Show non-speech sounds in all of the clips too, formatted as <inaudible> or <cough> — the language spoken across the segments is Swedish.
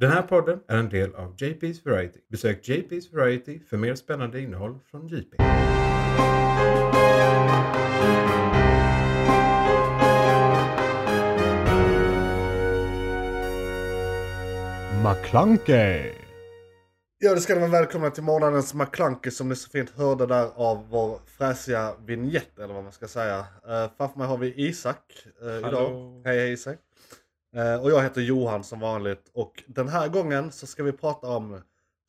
Den här podden är en del av JP's Variety. Besök JP's Variety för mer spännande innehåll från JP. McClunkey. Ja, det ska ni vara välkomna till månadens McClunky som ni så fint hörde där av vår fräsiga vignett eller vad man ska säga. Uh, framför mig har vi Isak uh, idag. Hej hej Isak. Uh, och jag heter Johan som vanligt och den här gången så ska vi prata om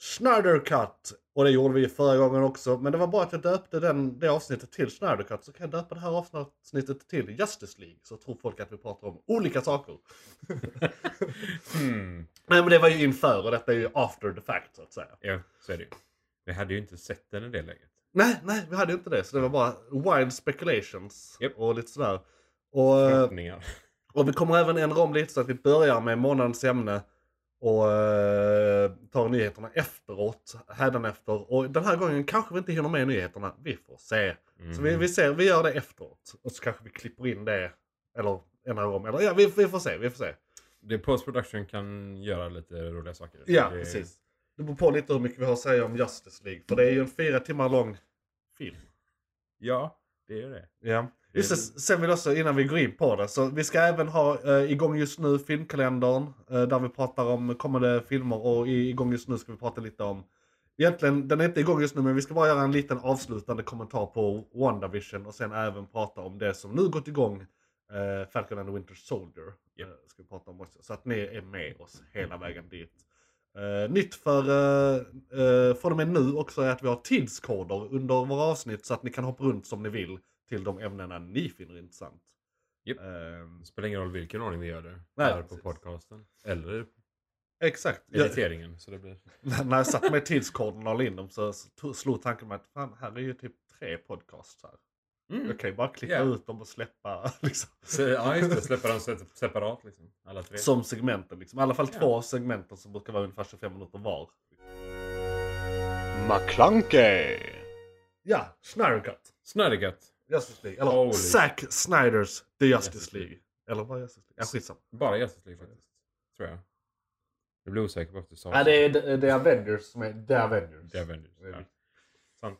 Schneider Cut. Och det gjorde vi förra gången också. Men det var bara att jag döpte den, det avsnittet till Schneider Cut. Så kan jag döpa det här avsnittet till Justice League. Så tror folk att vi pratar om olika saker. <laughs> Hmm. Nej men det var ju inför och detta är ju after the fact så att säga. Ja, så är det ju. Vi hade ju inte sett den i det läget. Nej, nej, vi hade ju inte det. Så det var bara wild speculations Japp. och lite sådär. Och, eh, Förhoppningar. Och vi kommer även ändra om lite så att vi börjar med månadens ämne och uh, tar nyheterna efteråt, hädanefter. Och den här gången kanske vi inte hinner med nyheterna. Vi får se. Så vi, Mm. vi ser, vi gör det efteråt. Och så kanske vi klipper in det. Eller ändrar om. Eller ja, vi, vi får se, vi får se. Det post production kan göra lite roliga saker. Ja, det... precis. Det beror på lite hur mycket vi har att säga om Justice League. För det är ju en fyra timmar lång film. Ja, det är det. Ja. Just det, sen vill jag också innan vi går in på det. Så vi ska även ha eh, igång just nu filmkalendern. Eh, där vi pratar om kommande filmer. Och i, igång just nu ska vi prata lite om. Egentligen, den är inte igång just nu men vi ska bara göra en liten avslutande kommentar på WandaVision. Och sen även prata om det som nu gått igång. Eh, Falcon and the Winter Soldier. Japp. Eh, ska vi prata om också. Så att ni är med oss hela vägen dit. Eh, nytt för uh, uh, från och med nu också är att vi har tidskoder under våra avsnitt så att ni kan hoppa runt som ni vill till de ämnena ni finner intressant. Japp. Ehm, Det spelar ingen roll vilken ordning vi gör det. Nej, här på precis. podcasten. Eller exakt. Jag, editeringen. Så det blir... <laughs> när jag satt med tidskoderna och in dem så slog tanken mig att fan, här är ju typ tre podcasts här. Mm. Jag kan ju bara klippa Ja. ut dem och släppa <laughs> liksom, Så, ja, just det. Släppa dem se- separat liksom. Alla tre. som segmenten. Liksom. I alla fall Ja. två segmenten som brukar vara ungefär 25 minuter var. McClunkey. Ja, Snyder Cut. Justice League. Eller Holy. Zack Snyders The Justice, Justice League. League. Eller vad är Justice League? Ja, skitsamma. Bara Justice League faktiskt. Tror jag. Jag blir osäker på att du sa Ja, det är The Avengers som är The Avengers. The Avengers. Ja. Sant.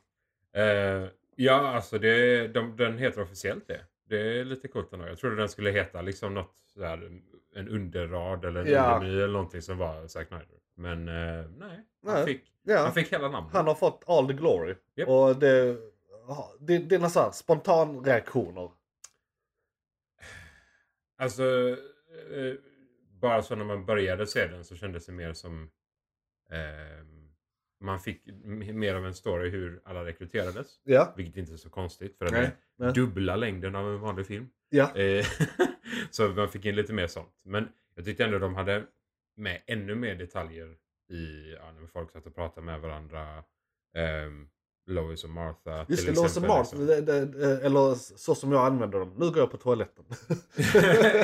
Eh, ja, alltså det, de, den heter officiellt det. Det är lite coolt ändå. Jag trodde den skulle heta liksom något sådär, en underrad eller en Ja. undermy eller någonting som var Zack Snyder. Men eh, nej, han, Nej. Fick, Ja. han fick hela namnet. Han har fått all the glory. Japp. Och det, några så här spontanreaktioner. Alltså, eh, bara så när man började se den så kändes det mer som eh, man fick mer av en story hur alla rekryterades. Ja. Vilket inte är så konstigt för den Nej, är nej. dubbla längden av en vanlig film. Ja. Eh, <laughs> så man fick in lite mer sånt. Men jag tyckte ändå de hade med ännu mer detaljer i ja, när folk satt och pratade med varandra. Ehm, Lois och Martha Just det, till Lawson exempel, Mart, liksom. det, det, eller så som jag använder dem. Nu går jag på toaletten. <laughs>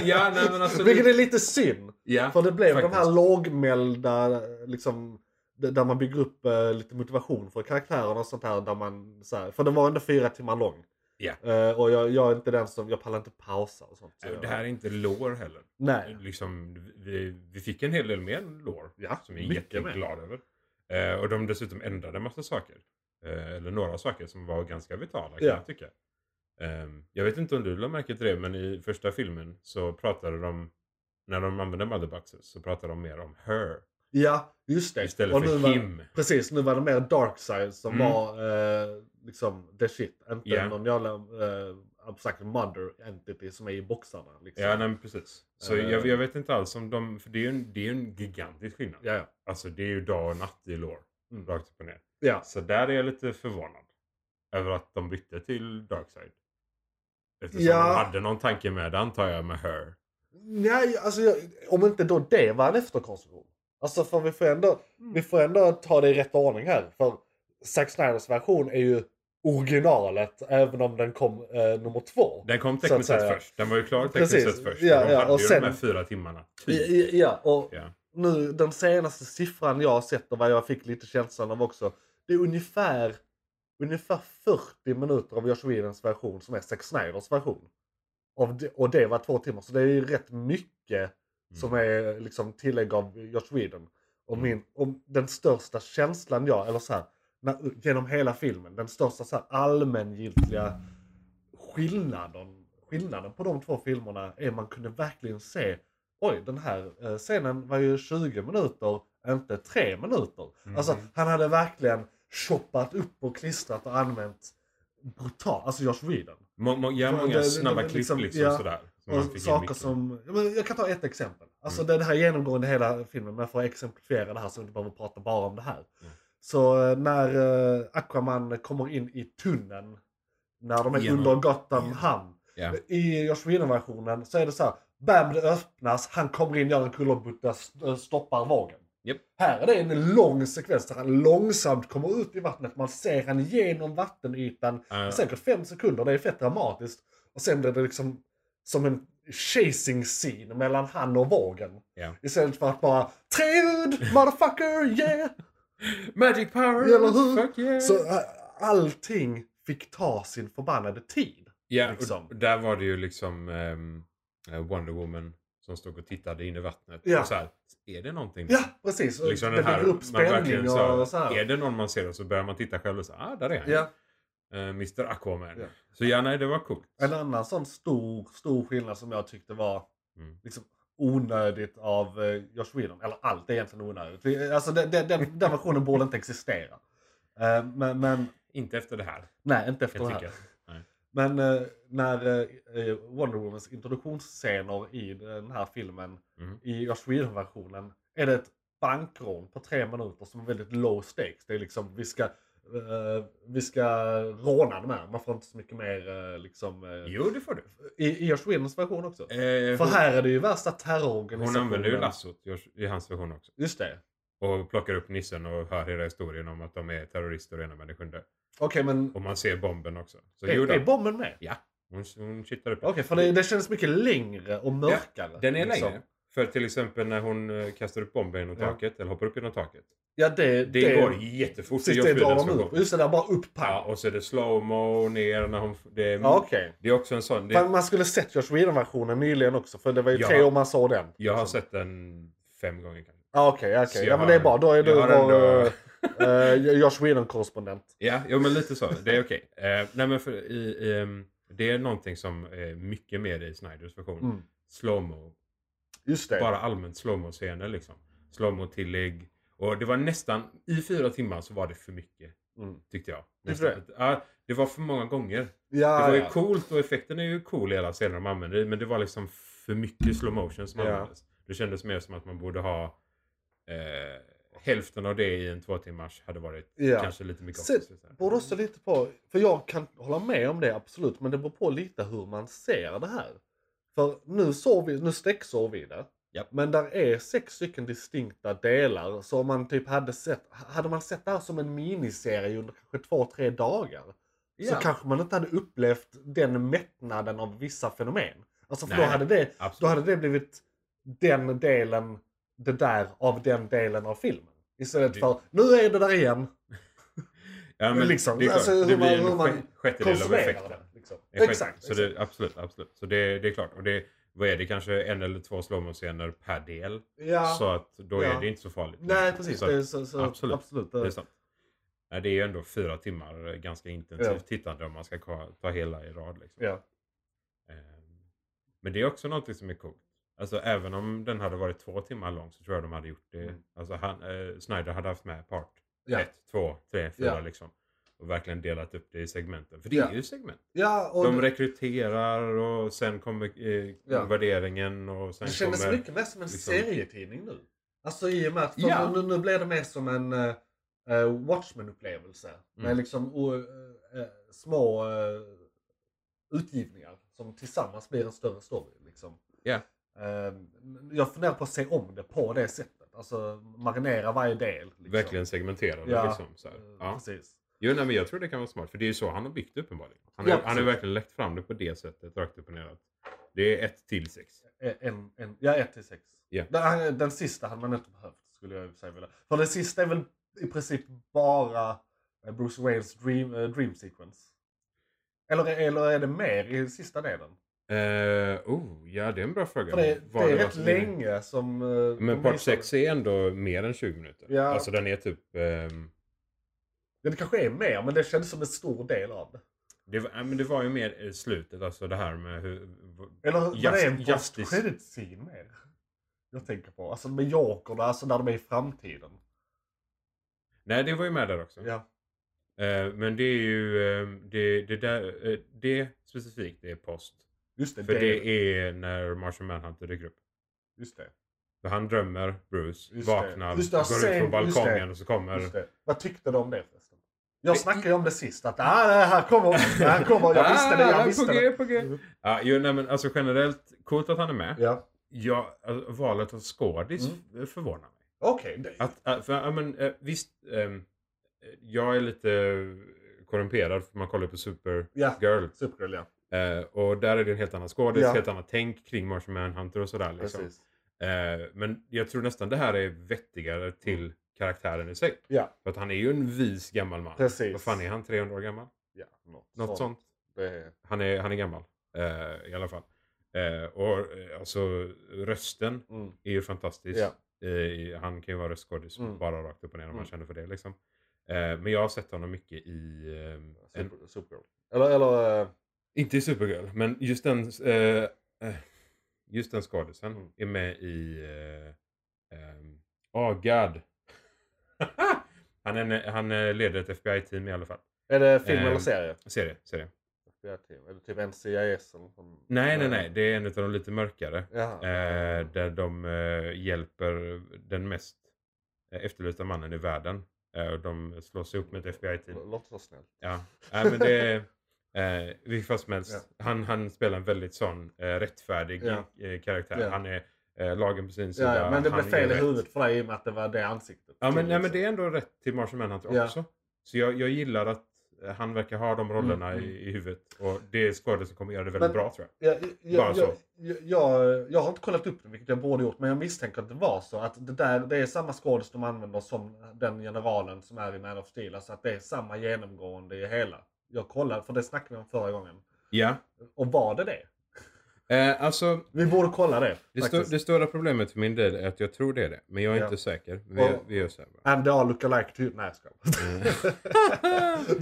ja, nej, men alltså, Vilket är lite synd. ja, För det blev de här faktiskt. lågmälda, liksom, där man bygger upp eh, lite motivation för karaktärerna och sånt här. Där man, så här, för den var ändå fyra timmar lång. Ja. Eh, och jag, jag är inte den som, jag pallar inte pausa och sånt. Så Det här är inte lore heller. Nej. Liksom, vi, vi fick en hel del mer lore. Ja, som jag är mycket jätteglad över. Eh, och de dessutom ändrade en massa saker. Eh, eller några saker som var ganska vitala kan Ja. jag tycka. Ehm, jag vet inte om du lade märke till det men i första filmen så pratade de när de använde motherboxes så pratade de mer om her. Ja, just det. Istället Och för var, him. Precis, nu var det mer Darkseid som Mm. var eh, liksom the shit. Inte Ja. någon jävla eh, abstrakt mother entity som är i boxarna. Liksom. Ja, nej, precis. Så Eh. jag, jag vet inte alls om de... För det är ju en, det är ju en gigantisk skillnad. ja, ja. Alltså det är ju dag och natt i lore. Mm. Rakt upp och ner. Ja. Så där är jag lite förvånad. Över att de bytte till Darkseid. Eftersom Ja. de hade någon tanke med det antar jag med Her. Nej, alltså jag, om inte då det var en efterkonstruktion. Alltså för vi får ändå, Mm. vi får ändå ta det i rätt ordning här. För Zack Snyders version är ju originalet även om den kom eh, nummer två. Den kom tekniskt sett först. Den var ju klar tekniskt Precis. sett först. Ja, de ja, hade och ju sen- de här fyra timmarna. Typ. Ja, och Ja. nu den senaste siffran jag har sett och vad jag fick lite känslan av också. Det är ungefär, ungefär 40 minuter av Josh Whedons version som är Zack Snyders version. Av det, och det var två timmar. Så det är ju rätt mycket Som är liksom tillägg av Josh Whedon. Och, Mm. min, och den största känslan jag, eller så här, när, genom hela filmen, den största så här, allmängiltiga skillnaden, skillnaden på de två filmerna är man kunde verkligen se Oj, den här eh, scenen var ju 20 minuter, inte 3 minuter. Alltså, Mhm. han hade verkligen choppat upp och klistrat och använt brutalt, alltså Josh Whedon. Må, må, ja, många det- snabba klipp liksom- liksom, ja. sådär. Som Och saker som, jag kan ta ett exempel. Alltså Mm. det, här genomgående hela filmen, men för att exemplifiera det här så vi inte behöver prata bara om det här. Mm. Så eh, när eh, Aquaman kommer in i tunneln, när de är Genom- under Gotham genom- hamn. Ja. I Josh Whedon-versionen så är det så här, bam det öppnas, han kommer in, gör en kullerbytta, st- stoppar vågen. Japp. Här är det en lång sekvens där han långsamt kommer ut i vattnet. Man ser han genom vattenytan. Ja. Säkert fem sekunder, det är fett dramatiskt. Och sen blir det liksom som en chasing scene mellan han och vågen. Ja. Istället för att bara Träd, motherfucker, yeah! <laughs> Magic power! Eller hur? Fuck yeah! Så äh, allting fick ta sin förbannade tid. ja, liksom. och där var det ju liksom eh, Wonder Woman som stod och tittade in i vattnet. Ja. Och så här, är det någonting? Ja, precis. Liksom det den här, bygger upp spänning så här, och så här. Är det någon man ser och så börjar man titta själv och så ah, där är han. Ja. Eh, Mr Aquaman. Ja. Så ja, nej, det var coolt. En annan sån stor, stor skillnad som jag tyckte var Mm. liksom onödigt av eh, Josh Whedon. Eller allt är egentligen onödigt. Vi- Alltså den, den, den, versionen borde inte existera. Eh, men, men Inte efter det här. nej, inte efter det här. Men eh, när eh, Wonder Womans introduktionsscener i den här filmen, Mm. i Josh Whedon-versionen, är det ett bankrån på tre minuter som är väldigt low stakes. Det är liksom, vi ska, eh, vi ska råna de här. Man får inte så mycket mer eh, liksom... eh, Jo, det får du. I, I Josh Whedons version också. Eh, För hon, här är det ju värsta hon terrororganisationen. använder ju lassot i- hans version också. Just det. Och plockar upp nissen och hör hela historien om att de är terrorister och ena det sjunde. Okej, men Och man ser bomben också. Så är, jo, är bomben med? Ja, hon, hon kittar upp Okej, för det, det känns mycket längre och mörkare. Den är liksom. längre. För till exempel när hon eh, kastar upp bomben genom Ja. taket, eller hoppar upp genom taket. Ja, det, Det, går jättefort Precis, det drar de upp. Just det, där bara upp pang. Ja, och så är det slowmo ner när hon... Det är, Ja, okej. det är också en sån... Fan, Det, Man skulle sett Josh Whedon-versionen nyligen också, för det var ju Ja. tre år man såg den. jag har sett den fem gånger kanske. Ja, okej, Så okej. jag Ja, men det är har- bra. Då är du jag har ändå- eh, Josh Whedon-korrespondent. Ja, jo, men lite så. Det är okej. Eh, nej, men för, i, i, ehm, det är någonting som är mycket mer i Snyders version. Mm. Slowmo. Just det. Bara allmänt slowmo-scener liksom. Slowmo-tillägg. Och det var nästan, i fyra timmar så var det för mycket. Mm. Tyckte jag. Nästan. Ja, det var för många gånger. Ja, Det var ju ja. coolt och effekten är ju cool i alla scener de använder men det var liksom för mycket slow motion som Ja. användes. Det kändes mer som att man borde ha eh, hälften av det i en två timmars hade varit Ja. kanske lite mycket. Sen så beror också lite på, för jag kan hålla med om det absolut, men det beror på lite hur man ser det här. För nu såg vi, nu sträcksåg vi det. Japp. Men där är sex stycken distinkta delar. Så om man typ hade sett, hade man sett det här som en miniserie under kanske två, tre dagar. Så Ja. kanske man inte hade upplevt den mättnaden av vissa fenomen. Alltså för då Nej, hade, det, Absolut. då hade det blivit den delen, det där av den delen av filmen. Istället för, nu är det där igen. <laughs> ja, men liksom, det är klart, alltså det blir man- en man sjä- sjättedel av effekten. det. Liksom. Exakt. Så exakt. det, absolut, absolut. Så det, det är klart. Och det, vad är det, kanske en eller två slowmo-scener per del. Ja. Så att då Ja. är det inte så farligt. Nej precis. Så, det är så, så, absolut. absolut. det är sant. Nej, det är ju ändå fyra timmar eh, ganska intensivt Ja. tittande om man ska ka- ta hela i rad. Liksom. Ja. Ehm, Men det är också något som är coolt. Alltså även om den hade varit två timmar lång så tror jag de hade gjort det. Mm. Alltså han, eh, Snyder hade haft med part Ja. 1, 2, 3, 4 Ja. liksom. Och verkligen delat upp det i segmenten. För det Ja. är ju segment. Ja, och De det, rekryterar och sen kommer eh, Ja. värderingen och sen det kändes kommer... mycket mer som en liksom- serietidning nu. Alltså i och med att Ja. nu, nu blir det mer som en uh, Watchmen-upplevelse. Med Mm. liksom o- eh, eh, små eh, utgivningar som tillsammans blir en större story. Liksom. Ja. Eh, jag funderar på att se om det på det sättet. Alltså marinera varje del. Liksom. Verkligen segmenterade Ja. liksom. Så Ja. Precis. Jo, nej, men jag tror det kan vara smart. För det är ju så han har byggt det uppenbarligen. Han, Ja, har, han har precis. verkligen läckt fram det på det sättet, rakt upp och ner. Det är ett till sex. En, en, ja, 1 till 6. Ja. Den, den sista hade man inte behövt skulle jag sig vilja. För det sista är väl i princip bara eh, Bruce Waynes dream, eh, dream sequence. Eller, eller är det mer i sista delen? Eh, oh, ja det är en bra fråga. För det, det är var rätt länge som... eh, Men part visar- 6 är ändå mer än 20 minuter. Ja. Alltså den är typ... ehm, Ja, det kanske är mer, men det kändes som en stor del av det. det, var, men det var ju mer i slutet, alltså det här med hur... Eller var Just- det en Justice. post credit scene mer? Jag tänker på. Alltså med Joker, alltså när de är i framtiden. Nej, det var ju med där också. Ja. Eh, men det är ju... ehm, det, det, där, eh, det specifikt det är post. Just det. För det, det är när Martian Manhunter dyker upp. Just det. För han drömmer, Bruce, Just det. vaknar, Just det, går sen- ut från just balkongen det. och så kommer... Det. Vad tyckte du om det förresten? Jag Det- snackade ju om det sist. Att ah, det här kommer. Det här kommer. Jag <laughs> visste det. Ah, Jag visste på det. G, på G. Ja, jo, nej, men alltså generellt, coolt att han är med. Ja. Ja, alltså, valet av skådis Mm. förvånar mig. Okej. det- Att, att, för, ja, men, eh, visst, ehm, jag är lite korrumperad för man kollar på Supergirl. Ja. Supergirl ja. Eh, och där är det en helt annan skådis, Ja. helt annat tänk kring Martian Manhunter och sådär. Liksom. Eh, men jag tror nästan det här är vettigare till karaktären i sig. Ja. För att han är ju en vis gammal man. Precis. Vad fan är han? 300 år gammal? Ja. Något, Något sånt. Är... Han är, han är gammal. Eh, I alla fall. Eh, och eh, alltså rösten Mm. är ju fantastisk. Ja. Eh, han kan ju vara röstskådis Mm. bara rakt upp och ner om Mm. man känner för det. Liksom. Eh, men jag har sett honom mycket i... Eh, en, Super, Supergirl. Eller, eller... eh, inte i Supergirl, men just den, eh, just den skådisen Mm. är med i... eh, ehm, Åh, God. <laughs> han, är, han leder ett FBI-team i alla fall. Är det film eller serie? Serie, serie. FBI-team. Är det typ NCIS eller? Nej, nej, nej. Det är en av de lite mörkare. Eh, där de eh, hjälper den mest efterlysta mannen i världen. Eh, och de slår sig upp med ett FBI-team. Låter så snällt. Ja, Nej, men det <laughs> är... Eh, vilket fall som helst. Ja. Han, han spelar en väldigt sån eh, rättfärdig Ja. eh, karaktär. Han är eh, lagen på sin sida. Ja, men det blev fel i huvudet för dig i och med att det var det ansiktet. Ja, men, nej, men det är ändå rätt till Martian Manhunter också. Så jag, jag gillar att han verkar ha de rollerna Mm, mm. i, i huvudet. Och det är skådespelare som kommer göra det väldigt Men- bra tror Jag, jag. jag, Bara så. jag, jag, jag har inte kollat upp det, vilket jag borde gjort, men jag misstänker att det var så. Att det, där, det är samma skådis de använder som den generalen som är i Man of Steel. Alltså att det är samma genomgående i hela. Jag kollade, för det snackade vi om förra gången. Ja. Och var det det? Eh, alltså, Vi borde kolla det. det, faktiskt. det stora problemet för min del är att jag tror det är det. Men jag är Ja. inte säker. Vi, Och- vi gör så här bara. And they all look alike too. Nej, jag skojar.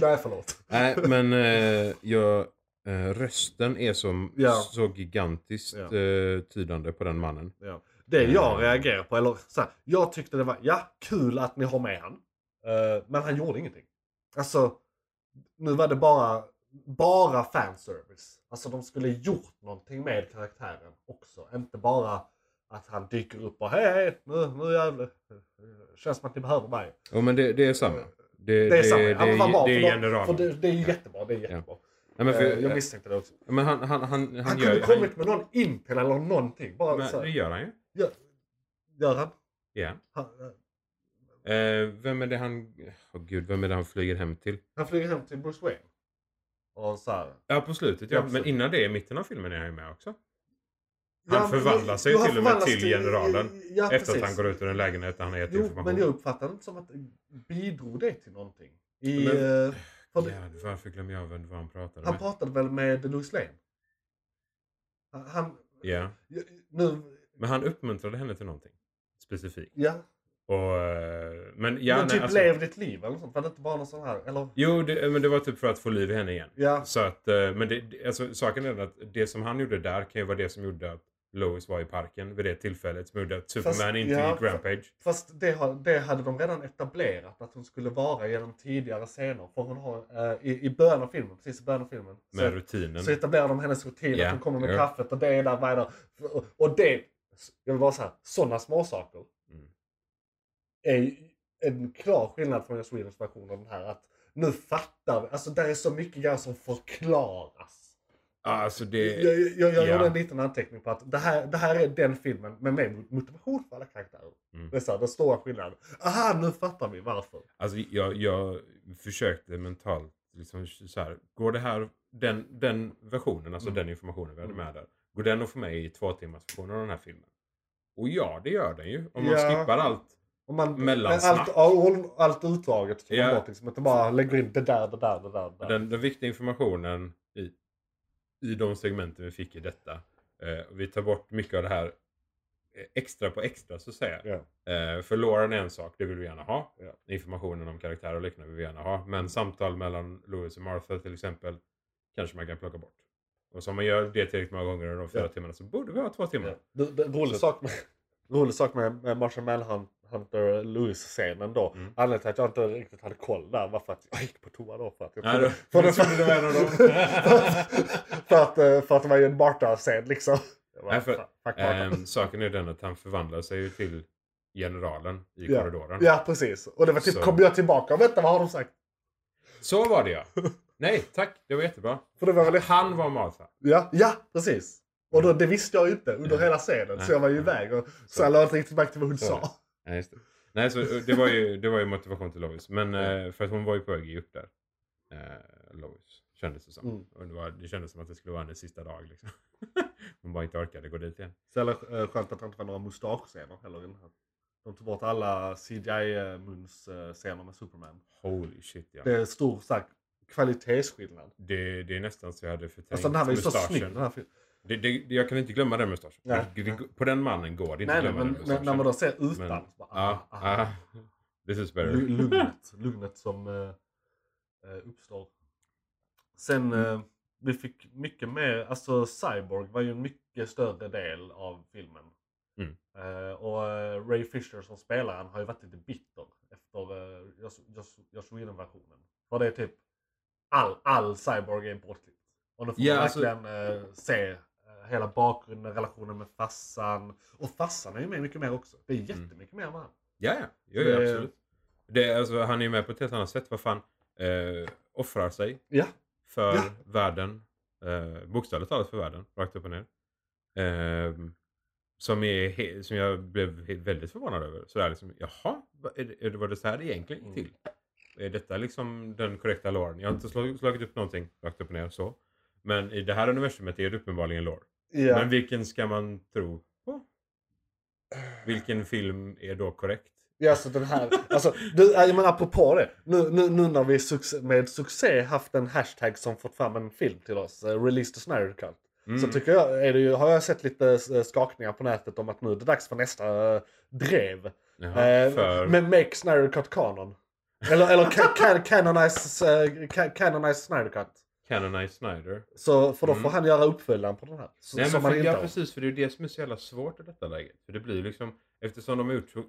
<laughs> Nej, förlåt. Nej, men eh, jag, eh, rösten är som, Ja. så gigantiskt Ja. eh, tydande på den mannen. Ja. Det jag Mm. reagerar på, eller så här, jag tyckte det var, ja, kul att ni har med han. Eh, men han gjorde ingenting. Alltså, nu var det bara, bara fanservice. Alltså de skulle gjort någonting med karaktären också. Inte bara att han dyker upp och hej, nu, nu jävlar. Känns som att ni behöver mig. Ja, men det, det är samma. Det, Det är samma. Det, Ja, men vad bra, det är för det, det är jättebra, det är jättebra. Nej, men, för, Eh, jag misstänkte det också. men han, han, han, han, Han gör, kunde kommit med någon intel eller någonting. Bara men, så det gör han ju. gör, gör han? Ja. han? Eh, vem är det han... Åh gud, vem är det han flyger hem till? Han flyger hem till Bruce Wayne. Och så här. Ja, på slutet ja. Men innan det, i mitten av filmen är han ju med också. Han Ja, förvandlar sig han till och med till generalen. Ja, efter precis. att han går ut ur en lägenhet där han har gett Jo, information. men jag uppfattar det inte som att bidrog det till någonting. I, Men- för det, Ja, varför glömmer jag vem han pratade han med? pratade väl med Louis Lane? Han, han Ja. nu, Men han uppmuntrade henne till någonting. Specifikt. ja. Och, eh, men ja, men typ alltså, lev ditt liv eller något sånt. Var det inte bara någon sån här? Eller? Jo, det, men det var typ för att få liv i henne igen. Ja, Så att, eh, men det, alltså, saken är den att det som han gjorde där kan ju vara det som gjorde att Lois var i parken vid det tillfället. Som gjorde att Superman Fast- inte ja, gick Rampage. fast det, det hade de redan etablerat att hon skulle vara genom tidigare scener. För hon har, eh, i, i början av filmen, precis i början av filmen. Med så, rutinen. så etablerar de hennes rutin. Ja, Att hon kommer med ja. kaffet och det är där, är där. Och, och det, jag vill bara säga, sådana småsaker. Är en klar skillnad från Joss Whedons version av den här. Att nu fattar vi. Alltså där är så mycket grejer som förklaras. Alltså det... Jag, jag, jag ja. gjorde en liten anteckning på att det här, det här är den filmen med mer motivation för alla karaktärer. Mm. Det är så här, den stora skillnaden. Aha, nu fattar vi varför. Alltså jag, jag försökte mentalt liksom så här. Går det här, den, den versionen, alltså Mm. den informationen vi hade Mm. med där. Går den att få med i två timmars versionen av den här filmen? Och ja, det gör den ju. Om man Ja. skippar allt. Om man, Mellansnack. allt, all, allt utdraget tar man Ja. bort. Liksom, att man bara lägger in det där, det där, det där. Det där. Den, den viktiga informationen i... i de segmenten vi fick i detta. Eh, vi tar bort mycket av det här eh, extra på extra så att säga. Ja. Eh, för Lauren är en sak, det vill vi gärna ha. Ja. Informationen om karaktärer och liknande vill vi gärna ha. Men samtal mellan Louis och Martha till exempel kanske man kan plocka bort. Och så om man gör det tillräckligt många gånger under de fyra Ja. timmarna så borde vi ha två timmar. Det, det, rolig, Så- sak med, rolig sak med, med Marshall Manhunter Lewis-scenen då. Mm. Anledningen till att jag inte riktigt hade koll där var för att jag gick på toa då. För att jag för, det var en av dem. <laughs> för, att, för att det var ju en Marta-scen liksom. Bara, Nej, för-. Ehm, saken är den att han förvandlar sig ju till generalen i Ja. korridoren. Ja precis. Och det var typ, Så- kom jag tillbaka och vänta vad har de sagt? Så var det ja. <laughs> Nej, tack. Det var jättebra. För det var väl Han var Martha. Ja, ja precis. Och då, det visste jag ju inte under Ja. hela scenen. Så Nej. jag var ju iväg och så jag lade inte riktigt märke till vad hon Så. sa. Nej, just det. Nej, så det var ju, det var ju motivation till Lois. Men eh, för att hon var ju på väg att ge upp där. Eh, Lois. Kändes det som. Mm. Och det, var, det kändes som att det skulle vara hennes sista dag liksom. <laughs> hon bara inte orkade gå dit igen. Så jävla eh, skönt att det inte var några mustaschscener heller i den här. De tog bort alla CGI-muns-scener med Superman. Holy shit ja. Det är stor så här, kvalitetsskillnad. Det, det är nästan så jag hade förträngt Alltså den här var ju så snygg den här filmen. Det, det, jag kan inte glömma den mustaschen. Nej. Det, på den mannen går det inte Nej, nej, glömma men den när, mustaschen. när man då ser utan. Men- så bara, ah, ah. ah, <laughs> this is better. Lu- <laughs> Lugnet, lugnet som eh, eh, uppstår. Sen Mm. eh, vi fick mycket mer, alltså Cyborg var ju en mycket större del av filmen. Mm. Eh, och eh, Ray Fisher som spelaren har ju varit lite bitter efter eh, Joss Whedon-versionen. För det är typ all, all Cyborg är bortklippt. Och nu får Ja, man alltså- verkligen eh, se hela bakgrunden, relationen med fassan. Och fassan är ju med mycket mer också. Det är Mm. jättemycket mer med han. Ja, ja. Jo, Det- absolut. Det, alltså, han är ju med på ett helt annat sätt. Vad fan. Eh, offrar sig Ja. för Ja. världen. Eh, bokstavligt talat för världen. Rakt upp och ner. Eh, som, är som jag blev väldigt förvånad över. Sådär liksom, jaha, är det, var det så här det egentligen gick Mm. till? Är detta liksom den korrekta loren? Jag har inte slagit, slagit upp någonting rakt upp och ner så. Men i det här universumet är det uppenbarligen lore. Ja. Men vilken ska man tro på? Vilken film är då korrekt? Ja, alltså den här. Alltså, du, jag menar apropå det. Nu, nu, nu när vi succé, med succé haft en hashtag som fått fram en film till oss. Uh, release the Snyder Cut. Mm. Så tycker jag, är det ju, har jag sett lite eh, skakningar på nätet om att nu är det dags för nästa eh, drev. Jaha, Eh, för... Med Make Snyder Cut Canon. Eller, eller ca, canonize, uh, ca, canonize Snyder Cut. Canonize Snyder. Så, för då får Mm. han göra uppföljaren på den här. Så, Nej, men för, ja, precis. För det är det som är så jävla svårt i detta läget. För det blir liksom, eftersom de har gjort så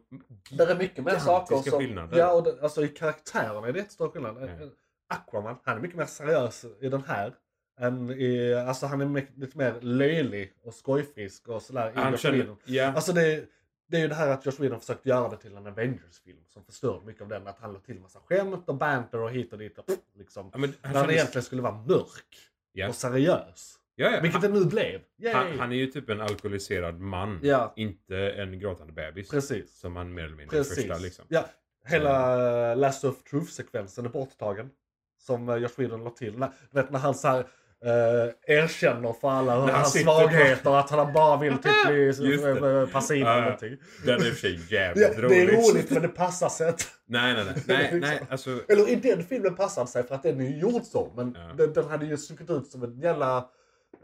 Det är mycket mer saker som... skillnader. Ja, och det, alltså i karaktärerna är det jättestor skillnad. Ja. Aquaman, han är mycket mer seriös i den här. Än i, alltså han är mycket, lite mer löjlig och skojfrisk och sådär Han känner, ja, Alltså det, det är ju det här att Josh Whedon försökt göra det till en Avengers-film som förstörde mycket av den. Att han la till massa skämt och banter och hit och dit. Och, pff, liksom. ja, men han, När han egentligen skulle vara mörk ja, och seriös. ja, ja. Vilket det nu blev. Han, han är ju typ en alkoholiserad man. Ja. Inte en gråtande bebis. Precis. Som han mer eller mindre Precis. första liksom. Ja, hela uh, Last of Truth-sekvensen är borttagen. Som uh, Josh Whedon la till. Du vet när han så här, uh, erkänner för alla han hans på- svagheter. Att han bara vill typ bli <laughs> passiv eller någonting. Den är i och för sig <laughs> jävligt rolig. det är roligt men det passar sig inte. Nej, nej, nej. nej, <laughs> nej alltså, Eller i den filmen passar det sig för att den är ju gjord så. Men Ja. den, den hade ju stuckit ut som en jävla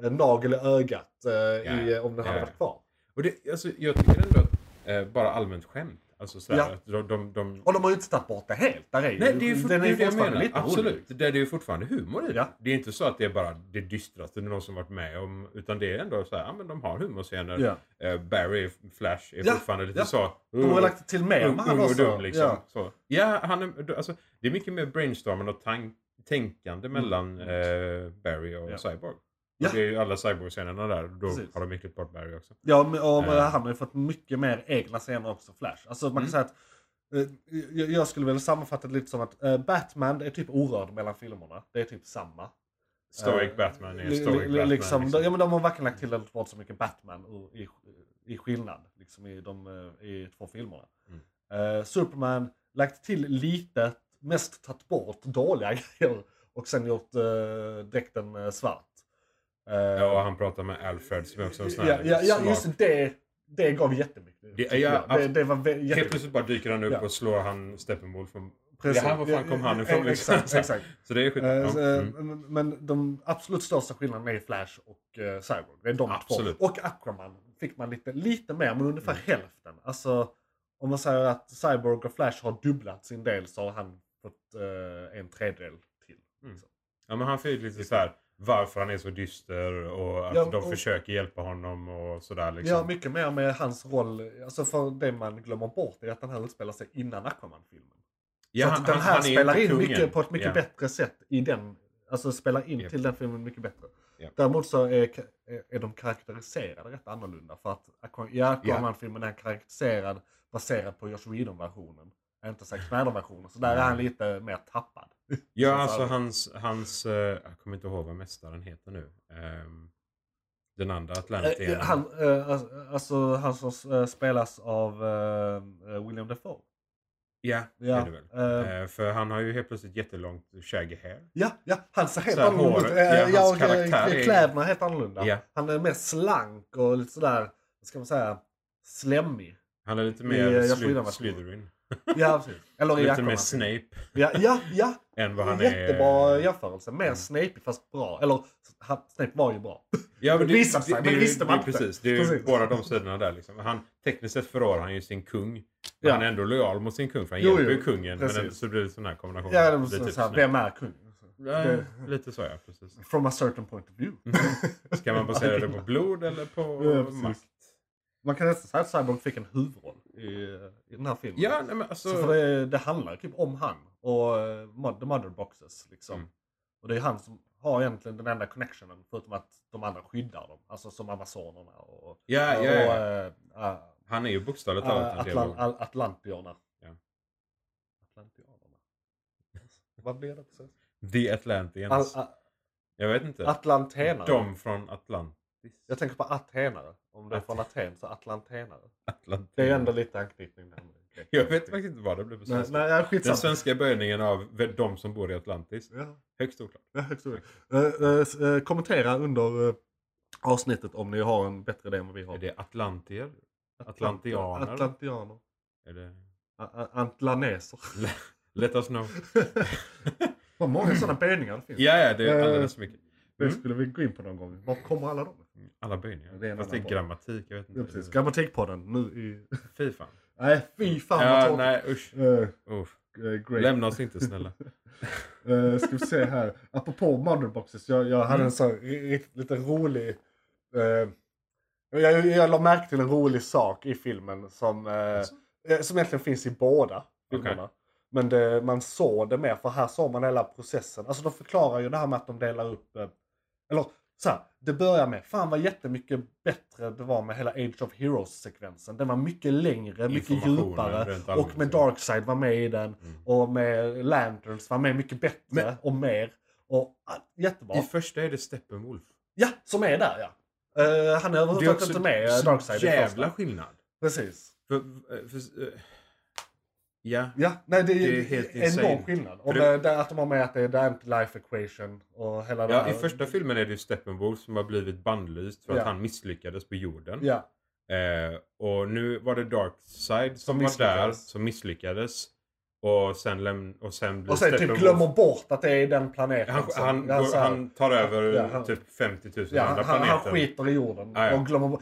eh, nagel i ögat i, ja. om den hade ja. varit kvar. och det, alltså, jag tycker ändå att eh, bara allmänt skämt. Alltså sådär, Ja. att de, de, de, Och de har ju inte tagit bort det helt. Där är Nej, det är ju, den är ju fortfarande lite Absolut. rolig. Det är ju fortfarande humor i det. Ja. Det är inte så att det är bara det dystraste någon som varit med om. Utan det är ändå så här, ja men de har humorscener. Ja. Eh, Barry, Flash, är Ja, fortfarande lite ja. så. De har lagt till mer ung, med han också. dum liksom. Ja. Så. Ja, han är, alltså, det är mycket mer brainstormande och tank, tänkande mellan eh, Barry och Mm. Ja. Cyborg. Ja. Och det är ju alla Cyborg-scenerna där. Då Precis. har de klippt bort Barry också. Ja, men, och Eh. han har ju fått mycket mer egna scener också, Flash. Alltså man kan Mm. säga att eh, jag, skulle väl sammanfatta det lite som att eh, Batman är typ orörd mellan filmerna. Det är typ samma. Stoic Eh, Batman är Stoic Batman. Liksom, liksom. Ja, men de har verkligen lagt till bort så mycket Batman i, i skillnad liksom i, de, eh, i två filmerna. Mm. Eh, Superman lagt till lite, mest tagit bort dåliga <laughs> grejer och sen gjort uh, dräkten eh, svart. Eh, Ja, och han pratar med Alfred som är också en sån här ja, ja smart- just det. Det gav jättemycket. Det- ja, det, det var vä- Helt jättemycket. plötsligt bara dyker han upp Ja. och slår han Steppenwolf från Precis. Ja, var fan kom han ifrån, Eh, liksom? Exakt, exakt. <laughs> Så det är skit. Eh, så, Mm. eh, Men de absolut största skillnaderna är Flash och Cyborg. Det är de Absolut. två. Och Aquaman fick man lite, lite mer, men ungefär Mm. hälften. Alltså, om man säger att Cyborg och Flash har dubblat sin del så har han fått eh, en tredjedel till. Mm. Ja, men han fick lite så här varför han är så dyster och att Ja, de och- försöker hjälpa honom och sådär liksom. Ja, mycket mer med hans roll. Alltså för det man glömmer bort är att den här utspelar sig innan Aquaman-filmen. Ja, så att den här är spelar in kungen. mycket, på ett mycket Ja. bättre sätt i den. Alltså spelar in Japp. till den filmen mycket bättre. Japp. Däremot så är, är- de karaktäriserade rätt annorlunda. För att ja, Aquaman-filmen är karaktäriserad baserad på Josh Whedon-versionen. Inte Zack Snyder-versionen. Så där är han lite mer tappad. <laughs> Ja, Så alltså hans, hans eh, jag kommer inte ihåg vad mästaren heter nu. Ehm, den andra Eh, Atlanten. han, eh, alltså- alltså han som eh, spelas av eh, William Dafoe. Ja, Ja, är det väl. eh, Eh, för han har ju helt plötsligt jättelångt shaggy hair. Ja, ja, han ser helt annorlunda ut. Eh, ja, hans Ja, och karaktär eh, är- kläderna är helt annorlunda. Ja. Han är mer slank och lite sådär, vad ska man säga, slemmig. Han är lite I, mer eh, jag sly, Slytherin. <laughs> Ja, precis. Eller i Lite mer Snape Ja, ja, ja. än vad han Jättebra är. jämförelse. Mer Mm. Snape fast bra. Eller, han, Snape var ju bra. Ja, <laughs> Det visade sig, men är ju- visste man det inte. Precis, det är Precis. båda de <laughs> sidorna där. Liksom. Han, tekniskt sett förråder han ju sin kung. Men Ja. han är ändå lojal mot sin kung för han Jo, hjälper ju kungen. precis. Men så blir det sån här kombination. Ja, Det de, är så, typ så här, vem är kung? Ja, Det- lite så ja, precis. From a certain point of view. Ska man basera det på blod eller på makt? Man kan nästan säga att Cyborg fick en huvudroll i, i den här filmen. Ja, nej, men alltså. Så för det, det handlar typ om han och uh, The Mother Boxes. Liksom. Mm. Och det är han som har egentligen den enda connectionen förutom att de andra skyddar dem. Alltså som Amazonerna och, Ja, ja, och ja. eh, uh, Han är ju bokstavligt talat en del Atlan, av... Al- Atlantierna. Ja. Atlantierna. Vad blir det precis? The Al, Atlanteans. a, Jag vet inte. Atlantenare. De från Atlantis. Jag tänker på atenare. Om det är från Aten så atlantenare. Atlantis. Det är ändå lite anknytning där. Jag vet faktiskt inte vad det blev på Nej, svenska. nej, ja, Den svenska böjningen av de som bor i Atlantis. Ja. Högst oklart. Ja, högst eh, s- eh, kommentera under eh, avsnittet om ni har en bättre idé än vad vi har. Är det atlantier? Atlant- atlantianer? Atlantianer. Är det... A- a- Antlaneser. Let us know. <laughs> Vad många sådana böjningar det finns. ja, ja, det är alldeles för mycket. Det Mm. skulle vi gå in på någon gång. Var kommer alla de? Alla böjningar. Det är en Fast det är grammatik. Jag vet inte. Ja, precis. Grammatikpodden nu i... <laughs> Fy fan. Nej, fy fan vad Ja, tråkigt. nej usch. Eh, Uff. eh, great. Lämna oss inte snälla. Uh, <laughs> ska vi se här. Apropå motherboxes. Jag, jag hade Mm. en så ri- lite rolig... eh, jag, jag la märke till en rolig sak i filmen som, eh, eh, som egentligen finns i båda filmerna. Men det, man såg det mer, för här såg man hela processen. Alltså de förklarar ju det här med att de delar upp... eh, Eller så här, det börjar med, fan vad jättemycket bättre det var med hela Age of Heroes-sekvensen. Den var mycket längre, mycket djupare. Och med ja. Darkseid var med i den. Mm. Och med Lanterns var med mycket bättre Men- och mer. Och ah, jättebra. I första är det Steppenwolf. Ja, som är där ja. Eh, han är överhuvudtaget inte med eh, så Darkseid i jävla första. skillnad. Precis. För, för, för, eh, ja, Ja, nej det är, Det är helt enorm insane. skillnad. Och det, det- att de har med att det är the anti-life equation och hela ja, i första filmen är det ju Steppenwolf som har blivit bannlyst för Ja. att han misslyckades på jorden. Ja, Eh, och nu var det Darkseid som, Som var där, som misslyckades. Och sen, läm- och sen blir och sen typ glömmer bort att det är den planeten. han, som- han, ja, går, så här- han tar över Ja, han- typ 50 000 ja, andra planeter. han skiter i jorden Ja, ja. och glömmer bort.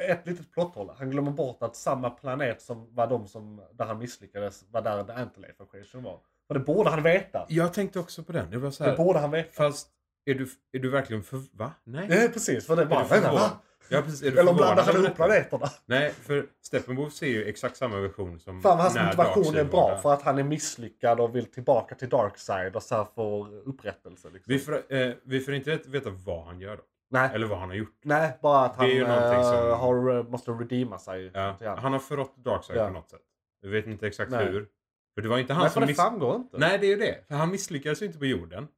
Ett litet plotthål. Han glömmer bort att samma planet som var de som, där han misslyckades var där the anti-life equation var. Och det borde han veta. Jag tänkte också på den. Det var så Det här, borde han veta. Fast är du, är du verkligen för... Va? Nej. Ja, precis. För det bara, vänta, va? Ja, precis. Är du Eller blandar han ihop planeterna? Nej, för Steppenwolf ser ju exakt samma version som Fan hans motivation är bra för att han är misslyckad och vill tillbaka till Darkseid och så här får upprättelse. Liksom. Vi får, eh, vi får inte veta vad han gör då. Nej, Eller vad han har gjort. nej, bara att Det är han ju någonting eh, som- har, eh, måste redeema sig. Ja, han har förrått Darkseid Ja. på något sätt. Vi vet inte exakt Nej. hur. För det var inte han Nej, som det miss... framgår inte. Nej, det är ju det. För han misslyckades ju inte på jorden.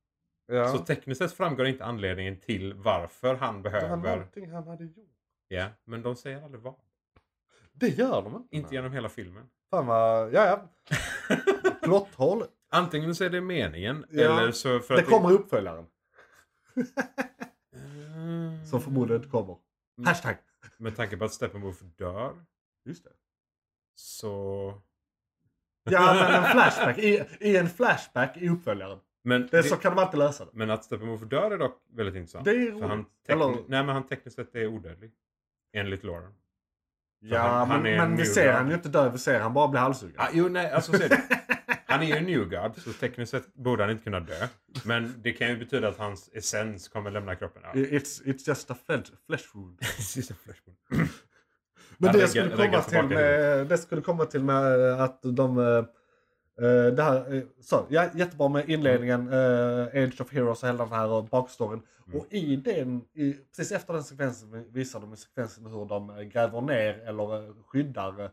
Ja. Så tekniskt sett framgår inte anledningen till varför han det var behöver... någonting han hade gjort. Ja, men de säger aldrig vad. Det gör de inte. Inte genom hela filmen. Fan vad, ja ja. <laughs> Plotthål. Antingen så är det meningen Ja, eller så för Det att... kommer uppföljaren. <laughs> Mm. Som förmodligen inte kommer. Mm. Hashtag. Med tanke på att Steppenwolf dör Just det. så... Ja, men en <laughs> flashback. I, i en flashback i uppföljaren. Men, Det, så kan de alltid lösa det. men att Steppenwolf dör är dock väldigt intressant. Det är han, roligt. tekni- Eller- nej, men han tekniskt sett är odödlig. Enligt Lauren. Ja, han- han men, är men en vi ser han ju inte dö. Vi ser han bara bli halshuggen. Ah, jo, nej, alltså ser du. <laughs> Han är ju en new god, så tekniskt sett borde han inte kunna dö. Men det kan ju betyda att hans essens kommer lämna kroppen. Ja. It's, it's just a flesh, flesh wound. <laughs> Sista flashpoint. <clears throat> Men Han det reggar- skulle, komma till med, det skulle komma till med att de... eh, eh, det här, eh, så, ja, jättebra med inledningen, eh, Age of Heroes och hela den här bakstoryn. Mm. Och i den, i, precis efter den sekvensen visar de i sekvensen hur de eh, gräver ner eller eh, skyddar.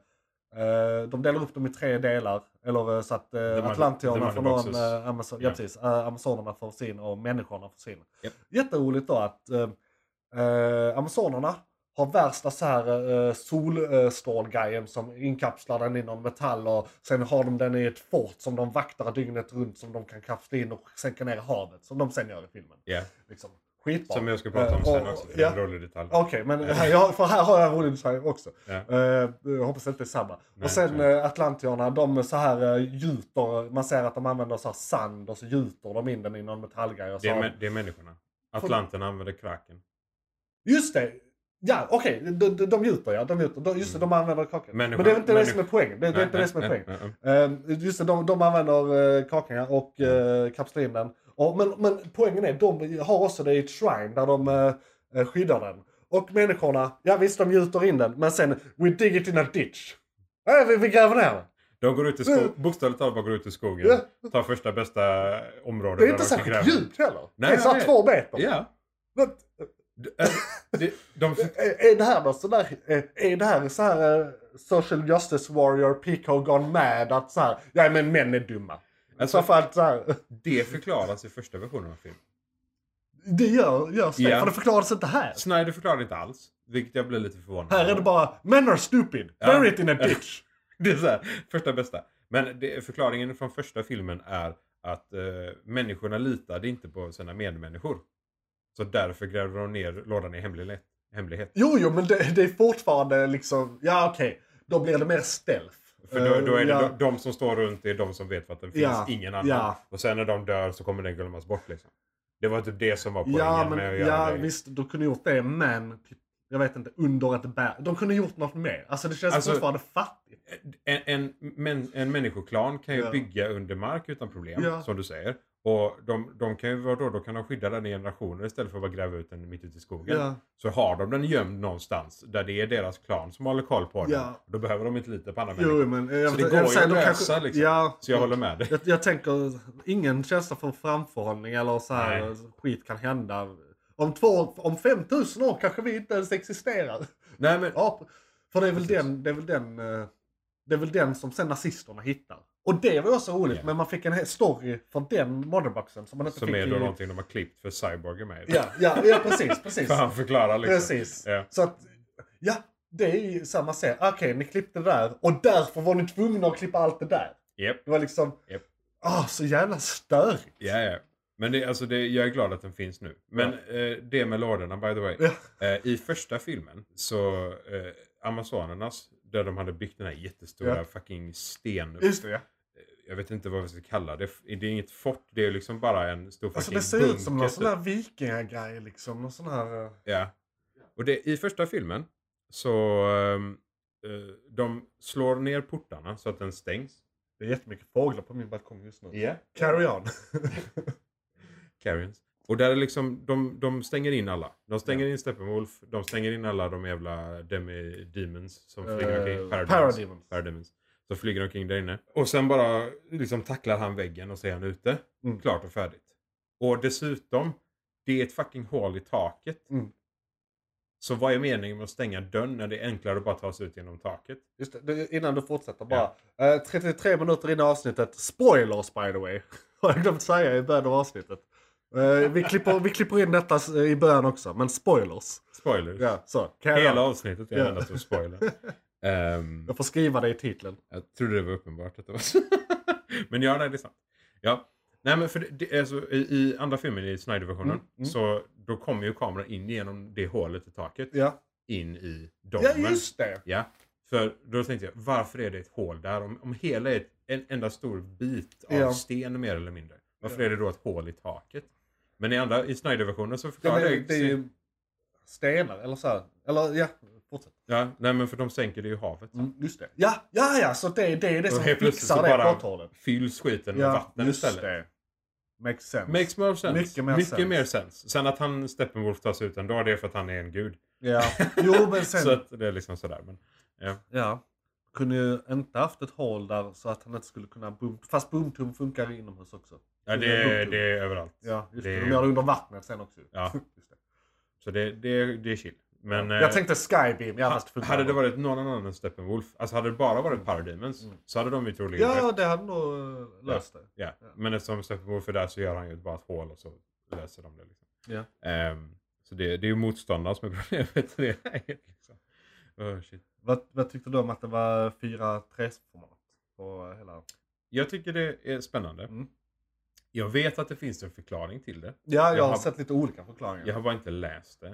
Eh, de delar upp dem i tre delar. Eller eh, så att The Atlantierna får någon, uh, Amazon, ja. Precis, Amazonerna får sin och människorna får sin. Japp. Jätteroligt då att uh, Amazonerna har värsta så här uh, solstrålgrejen som inkapslar den i någon metall och sen har de den i ett fort som de vaktar dygnet runt som de kan kapsla in och sänka ner i havet. Som de sen gör i filmen. Ja, Liksom. Skitbra. som jag ska prata om Eh, sen också. För ja. en rolig detalj. Okej, men här, jag, för här har jag en rolig detalj också. Ja. Eh, jag hoppas inte det är samma. Nej, och sen nej. uh, Atlantierna, de så här uh, gjuter, man ser att de använder så här sand och så gjuter de in den i någon metallgrej. Och så Det, är, det är människorna. Atlanterna använder kraken. Just det! Ja, okej, de, de, de gjuter ja. De gjuter. De, just det, de använder kakan. Men det är inte det som är poängen. Det, är inte det som är poängen. Eh, just det, de, de använder uh, kakan och uh, kapslar in den. Och, men, men poängen är, de har också det i ett shrine där de uh, skyddar den. Och människorna, ja visst de gjuter in den, men sen we dig it in a ditch. Äh, vi, vi gräver ner den. De går ut i skogen, bokstavligt talat bara går ut i skogen. Ja. Tar första bästa området. Det är inte de särskilt djupt heller. Nej, det är så här nej. två meter. Ja. Men, D- det- De, <laughs> är, det här något sådär, är, är det här så här eh, social justice warrior, Pico gone mad att så här, ja men män är dumma. Alltså- så att så här, det förklaras i första versionen av filmen. det gör, görs det, Ja. för det förklaras inte här. Snyder förklarar inte alls. Vilket jag blir lite förvånad Här är det bara, men are stupid, Ja. bury it in a <laughs> ditch. Det är så här, första bästa. Men det, förklaringen från första filmen är att eh, människorna litade inte på sina medmänniskor. Så därför grävde de ner lådan i hemlighet. hemlighet. Jo, jo, men det, det är fortfarande liksom, ja okej, då blir det mer stealth. För då, då är det Eh, ja. de, de som står runt det är de som vet att den finns, Ja, ingen annan. ja. Och sen när de dör så kommer den glömmas bort liksom. Det var typ det som var poängen Ja, med att men, göra ja det. visst, de kunde gjort det, men typ, jag vet inte, under ett berg. De kunde gjort något mer. Alltså det känns Alltså- fortfarande fattigt. En, en, men, en människoklan kan ju bygga under mark utan problem, som du säger. Och de, de kan ju, vadå, då kan de skydda den i generationer istället för att bara gräva ut den mitt ute i skogen. Ja. Så har de den gömd någonstans där det är deras klan som håller koll på den. Ja. Då behöver de inte lita på andra människor. Men... Jag, Så det jag går vill ju att lösa, liksom. Ja, Så jag håller med dig. Jag, jag tänker, ingen känsla för framförhållning eller så här, Nej. skit kan hända. Om, två, om 5000 år kanske vi inte ens existerar. Nej men, Ja, för det är väl Precis. den, det är väl den, eh, det är väl den som sen nazisterna hittar. Och det var också roligt, Ja. men man fick en story för den motherboxen som man inte som fick är då i... någonting de har klippt för Cyborg är med. Ja, ja, ja precis, precis. <laughs> För han förklarar liksom. Precis. Ja. Så att, ja, det är ju samma serie. Okej, ni klippte det där och därför var ni tvungna att klippa allt det där. Japp. Det var liksom, Japp. ah, så jävla störigt. Ja, ja. Men det, alltså det, jag är glad att den finns nu. Men eh, det med lådorna by the way. Ja. Eh, I första filmen så eh, Amazonernas, där de hade byggt den här jättestora Ja. fucking sten... Just det, ja. Jag vet inte vad vi ska kalla det. Det är inget fort, det är liksom bara en stor Alltså fucking det ser ut som någon bunker, sån här vikingagrej liksom. Någon sån här... eh, Ja. Och det, i första filmen så eh, de slår ner portarna så att den stängs. Det är jättemycket fåglar på min balkong just nu. Ja. Carry on. <laughs> Carrions. Och där är liksom, de, de stänger in alla. De stänger in Steppenwolf, de stänger in alla de jävla demi-demons som flyger omkring. Parademons. Parademons. Parademons. Så flyger omkring där inne. Och sen bara liksom tacklar han väggen och så är han ute. Mm. Klart och färdigt. Och dessutom, det är ett fucking hål i taket. Mm. Så vad är meningen med att stänga dörren när det är enklare att bara ta sig ut genom taket? Just det, innan du fortsätter bara. Eh, 33 minuter in i avsnittet. Spoilers by the way. <laughs> Har jag glömt säga i början av avsnittet. Eh, vi, klipper, vi klipper in detta s- i början också, men spoilers. Spoilers. Ja, så. Hela avsnittet är Ja. endast en spoiler. <laughs> Ehm, Jag får skriva det i titeln. Jag trodde det var uppenbart att det var så. <laughs> men ja, nej, det är sant. Ja. Nej, men för det, det är så, i, i andra filmen, i Snyder-versionen, Mm, mm. så då kommer ju kameran in genom det hålet i taket. Ja, In i ja domen. just det. Ja. För då tänkte jag, varför är det ett hål där? Om, om hela är ett, en enda stor bit av Ja. sten mer eller mindre. Varför Ja. är det då ett hål i taket? Men i, andra, i Snyder-versionen så förklarar men det... det är ju stenar eller så här. Eller ja, fortsätt. Ja, nej men för de sänker det ju i havet. Mm, just det. Ja, ja, ja, så det, det är det som fixar det bara påtålet. fylls skiten med Ja, vatten just istället. det. Makes sense. Makes more sense. Mycket mer Mycket sense. mer sense. Sen att han, Steppenwolf, tas ut ändå, det är för att han är en gud. Ja, jo men <laughs> sen... Så att det är liksom sådär. Men, ja. Ja. Kunde ju inte haft ett hål där så att han inte skulle kunna boom... Fast boomtum funkar inomhus också. ja, det, boomtum. det är överallt. Ja, just det. Det- De gör det under vattnet sen också. Ja. <laughs> Just det. Så det, det, det är chill. Men, eh, Jag tänkte Skybeam, ja fast det funkar hade det varit någon annan än Steppenwolf, alltså hade det bara varit Parademons, Mm. så hade de ju troligen Ja, rätt. det hade nog eh, löst det. Ja. Ja. Men eftersom Steppenwolf är där så gör han ju bara ett hål och så löser de det. Liksom. Ja. Ehm, så det, det är ju motståndaren som är <laughs> problemet i det här. Liksom. Oh, shit. Vad, vad tyckte du om att det var 4-3-format på hela... Jag tycker det är spännande. Mm. Jag vet att det finns en förklaring till det. Ja, jag, Jag har sett lite olika förklaringar. Jag har bara inte läst det.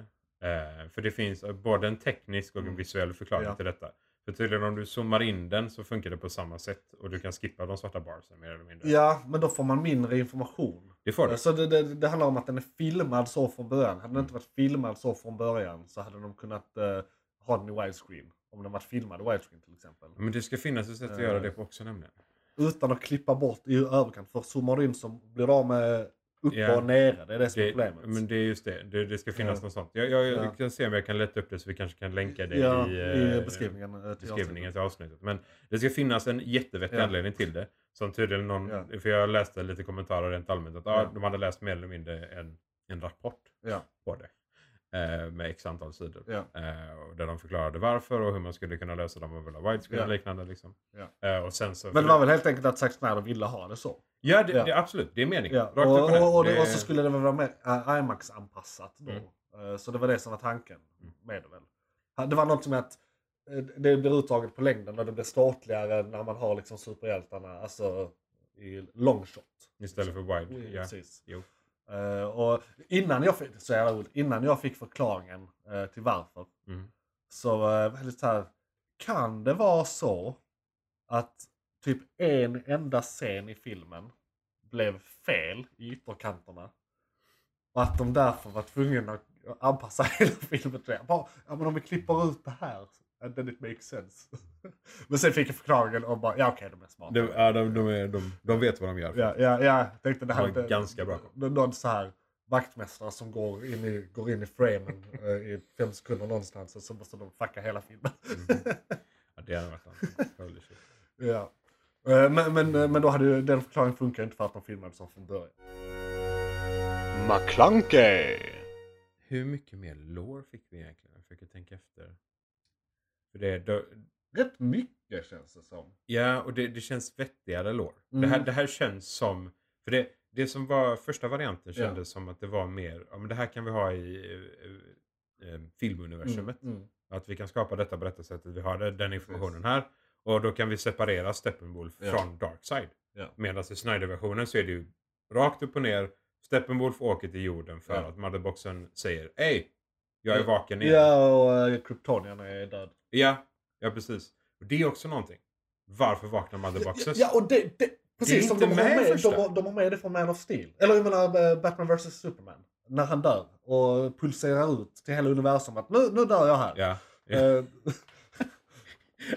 Eh, för det finns eh, både en teknisk och en Mm. visuell förklaring Ja. till detta. För tydligen om du zoomar in den så funkar det på samma sätt. Och du kan skippa de svarta barsen mer eller mindre. Ja, men då får man mindre information. Det får du. Så det, det, det handlar om att den är filmad så från början. Hade den inte varit filmad så från början så hade de kunnat eh, ha den i widescreen. Om den varit filmad i widescreen till exempel. Men det ska finnas ett sätt att göra det på också nämligen. Utan att klippa bort i överkant. För zoomar du in så blir du av med upp Ja. och nere. Det är det som är Det, problemet. men det är just det. Det, det ska finnas Ja. något sånt. Jag, jag, jag Ja. kan se om jag kan leta upp det så vi kanske kan länka det ja, i, i eh, beskrivningen. eh, till beskrivningen avsnittet. till avsnittet. Men det ska finnas en jättevettig anledning till det. Som tydligen någon, för jag läste lite kommentarer rent allmänt att ah, de hade läst mer eller mindre en, en rapport på det. Eh, med x antal sidor. ja. Eh, där de förklarade varför och hur man skulle kunna lösa dem med widescreen Ja. och liknande. Liksom. Ja. Eh, och sen så, Men det var väl helt enkelt att Zack Snyder ville ha det så. Ja, det. Det, absolut. Det är meningen. Och, och och, Det- och så skulle det väl vara mer IMAX-anpassat då. Mm. Så det var det som var tanken Mm. med det väl. Ha- Det var något som att det blir uttaget på längden och det blir ståtligare när man har liksom superhjältarna alltså i long shot. Istället för wide. Ja. Precis. Jo. Eh, och innan jag fick, så jävla roligt, innan jag fick förklaringen eh, till varför Mm. så uh, väldigt så här, kan det vara så att typ en enda scen i filmen blev fel i ytterkanterna? Och att de därför var tvungna att anpassa <laughs> hela filmen till det. Bara, ja men om vi klipper ut det här, and then it makes sense. <laughs> men sen fick jag förklaringen och bara, ja okej de är smarta. De, ja, de, de, är, de, de vet vad de gör. Ja, ja, ja, jag tänkte det här. Ja, ganska bra Någon så här vaktmästare som går in i, går in i framen eh, i fem sekunder någonstans och så måste de fucka hela filmen. Mm. Ja, det hade varit. Holy shit. <laughs> ja. Eh, Men, men, eh, men då hade ju den förklaringen funkar inte för att de filmade som från början. McClunkey! Hur mycket mer lore fick vi egentligen? Jag försöker tänka efter. För det, då, Rätt mycket känns det som. ja, och det, det känns vettigare lore. Mm. Det, här, det här känns som... För det, det som var första varianten Ja. kändes som att det var mer... Ja, men det här kan vi ha i eh, eh, filmuniversumet. Mm, mm. Att vi kan skapa detta berättarsättet. Vi har den informationen här. Och då kan vi separera Steppenwolf Ja. från Darkside. Ja. Medan i Snyder-versionen så är det ju rakt upp och ner. Steppenwolf åker till jorden för Ja. att Motherboxen säger Hej! Jag är vaken igen. Ja, och uh, kryptonierna är död. Ja, ja precis. Och det är också någonting. Varför vaknar Motherboxes? Ja, och det, det, precis Det är som inte de har, med med, de, har, de har med det från Man of Steel. Eller jag menar eh, Batman vs Superman. När han dör och pulserar ut till hela universum att nu, nu dör jag här. Ja. ja. Eh, <laughs>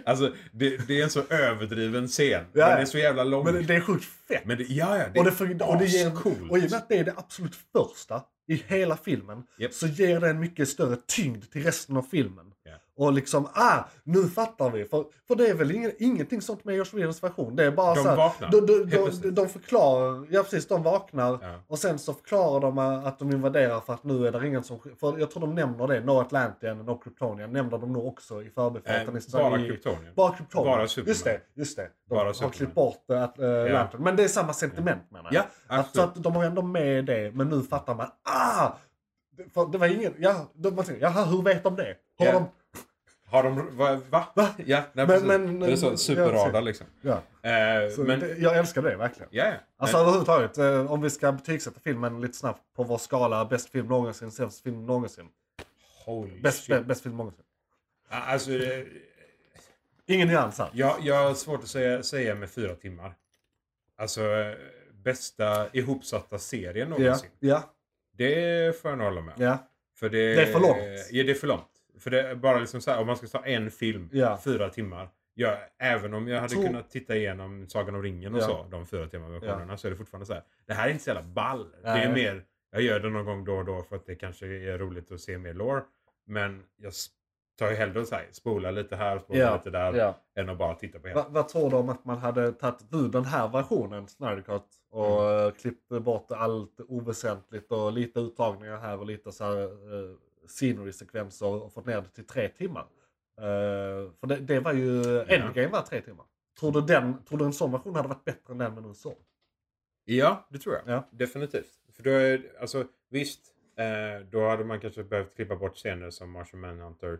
Alltså, det, det är en så överdriven scen. Ja, Den är så jävla lång. men det, är sjukt fett. Men det, ja, ja, det och, det, för, och, det ger, ascoolt. och i och med att det är det absolut första i hela filmen Japp. så ger det en mycket större tyngd till resten av filmen. Ja. Och liksom, ah, nu fattar vi. För, för det är väl ingen, ingenting sånt med Josh Whedons version. Det är bara De så här, vaknar, De, de, de, de förklarar, ja precis, de vaknar. Ja. Och sen så förklarar de eh, att de invaderar för att nu är det ingen som... För jag tror de nämner det, No Atlantean, No Kryptonian nämner de nog också i förbifarten. Eh, i- bara i- Kryptonien. Bara Kryptonian. Bara Superman. Just det, just det. De Bara har Superman. klippt bort uh, Lantern. Men det är samma sentiment menar jag. Ja, Att, så att de har ändå med det, men nu fattar man, ah! För det var ingen, ja, de, man tänker, jaha hur vet de det? Har Ja. de, Har de... Va? va? Va? Ja, nej, Men- men- det är så ja, superradar liksom. ja. Eh, men... det, jag älskar det verkligen. Ja, ja. Alltså Men- överhuvudtaget, eh, om vi ska betygsätta filmen lite snabbt på vår skala bäst film någonsin, sämst film någonsin. Holy Bäst, shit. bä- bäst film någonsin. Alltså, eh, Ingen nyans här. Jag, jag har svårt att säga, säga med fyra timmar. Alltså eh, bästa ihopsatta serien Ja, någonsin. ja, Det får jag nog hålla med ja. För det, Det är för långt. Ja, det är för långt. För det är bara liksom så här, om man ska ta en film, Ja. fyra timmar. Ja, även om jag hade Tror- kunnat titta igenom Sagan om ringen och Ja. så, de fyra timmar versionerna, så är det fortfarande så här. Det här är inte så jävla ball. Det Nej. är mer, jag gör det någon gång då och då för att det kanske är roligt att se mer lore. Men jag s- tar ju hellre så här, spola lite här, spola Ja, lite där, ja. än att bara titta på hela. Va, vad tror du om att man hade tagit ur den här versionen, Snyder Cut, och Mm. eh, klippt bort allt oväsentligt och lite uttagningar här och lite så här uh, scenery-sekvenser och fått ner det till tre timmar? Eh, för det, det var ju, Endgame var tre timmar. Tror du, den, tror du en sån version hade varit bättre än den vi nu såg? Ja, det tror jag. Ja. Definitivt. För då är, alltså visst, eh, då hade man kanske behövt klippa bort scener som Martian Manhunter.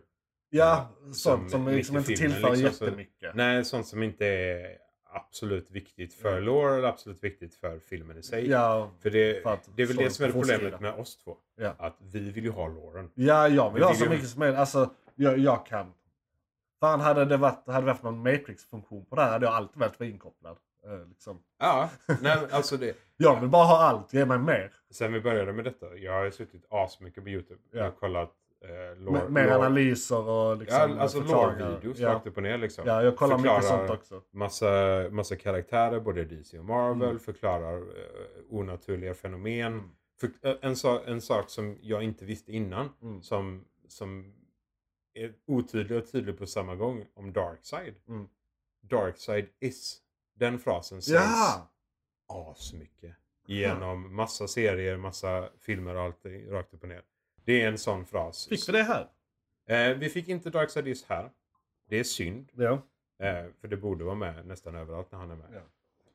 Ja, Som sånt som mitt i liksom inte tillför liksom, så- jättemycket. Nej, sånt som inte är absolut viktigt för Ja. lore eller absolut viktigt för filmen i sig. Ja, För det, för det är väl det som är problemet med oss två. Ja. Att vi vill ju ha loren. Ja, jag vill Vi ha så ju- mycket som möjligt. Alltså, jag, jag kan. Fan, hade det varit, hade det varit någon Matrix-funktion på det här hade jag alltid vara inkopplad. Eh, liksom. Ja, nej, alltså det. <laughs> Jag vill bara ha allt, ge mig mer. Sen vi började med detta, jag har suttit asmycket på YouTube. Ja. Jag har kollat eh, lore. Mer lore- analyser och liksom Ja, alltså lore-videos ja. rakt upp och ner liksom. ja, jag kollar mycket Förklarar- sånt också. Massa, massa karaktärer, både DC och Marvel, Mm. förklarar eh, onaturliga fenomen. Mm. För, eh, en, sak, en sak som jag inte visste innan, Mm. som, som är otydlig och tydlig på samma gång om Darkseid. Mm. Darkseid is. Den frasen sägs Ja! asmycket. Genom massa serier, massa filmer och allt rakt upp och ner. Det är en sån fras. Fick vi det här? Eh, vi fick inte Darkseid is här. Det är synd. Ja. Eh, för det borde vara med nästan överallt när han är med. Ja.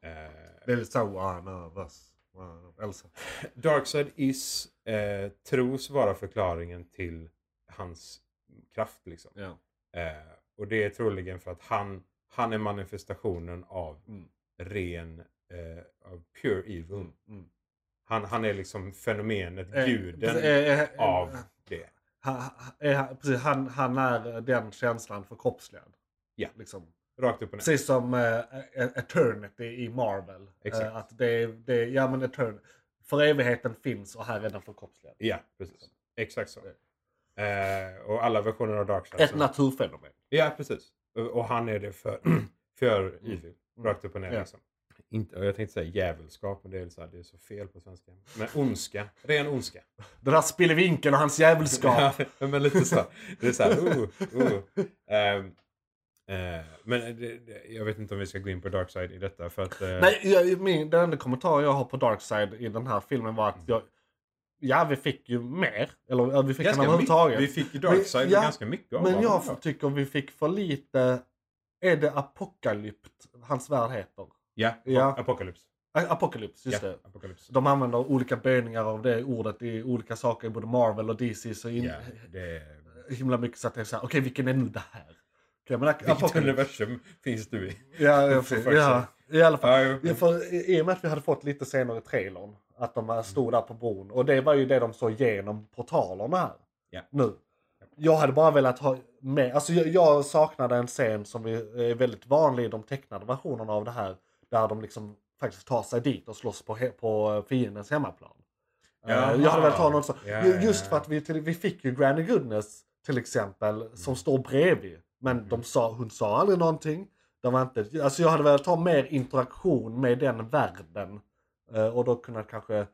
Eh, Det är lite så one of us. One of Elsa. Darkseid is eh, tros vara förklaringen till hans kraft. Liksom. Ja. Eh, och det är troligen för att han, han är manifestationen av Mm. ren, eh, av pure evil. Mm. Mm. Han, han är liksom fenomenet, Eh, guden precis, eh, eh, av det. Han, precis, han, han är den känslan förkroppsligad. Ja. Liksom. Rakt upp och ner. Precis som uh, Eternity i Marvel. Exakt. Eh, att det, det, ja men Etern för evigheten finns och här är den förkroppsligad. Ja, precis. Exakt så. Eh, och alla versioner av Darkseid. Ett så- naturfenomen. Ja, precis. Och, och han är det för, <clears throat> för evil. Rakt upp och ner Mm. Ja. liksom. Inte, jag tänkte säga djävulskap, men det är, så här, det är så fel på svenska. Men ondska. Ren ondska. Den där spillevinkeln och hans djävulskap. <laughs> Ja, men lite så. Det är så här, uh, uh. Ehm, eh, men det, det, jag vet inte om vi ska gå in på Darkseid i detta för att... eh, Nej, jag, min, den enda kommentar jag har på Darkseid i den här filmen var att jag... Ja, vi fick ju mer. Eller vi fick den ganska överhuvudtaget. mycket, vi fick ju Darkseid Men- ja, ganska mycket av Men jag ja. tycker vi fick för lite... Är det Apocalypt hans värld heter? Ja, Ja. Apocalypse. A- Apocalypse, just ja, det. Apocalypse. De använder olika böjningar av det ordet i olika saker både Marvel och DC. Så in, Ja, det är... himla mycket så att det är så här, okej vilken är nu det här? Okej, men Vilket Apocalypse. universum finns du i? Ja, <laughs> ja, ja, i alla fall. Ja, för, i, och med att vi hade fått lite senare i trailern att de stod där på bron. Och det var ju det de såg genom portalerna här. Ja. Nu. Jag hade bara velat ha med, alltså jag, jag saknade en scen som är väldigt vanlig i de tecknade versionerna av det här. Där de liksom faktiskt tar sig dit och slåss på, he, på fiendens hemmaplan. Eh, Jaha. jag hade velat ha något så. Ja, ju- ja, Just ja. för att vi, till, vi fick ju Granny Goodness till exempel som står bredvid. Men Mm. de sa, hon sa aldrig någonting. De var inte, alltså jag hade velat ha mer interaktion med den världen. Eh, och då kunna kanske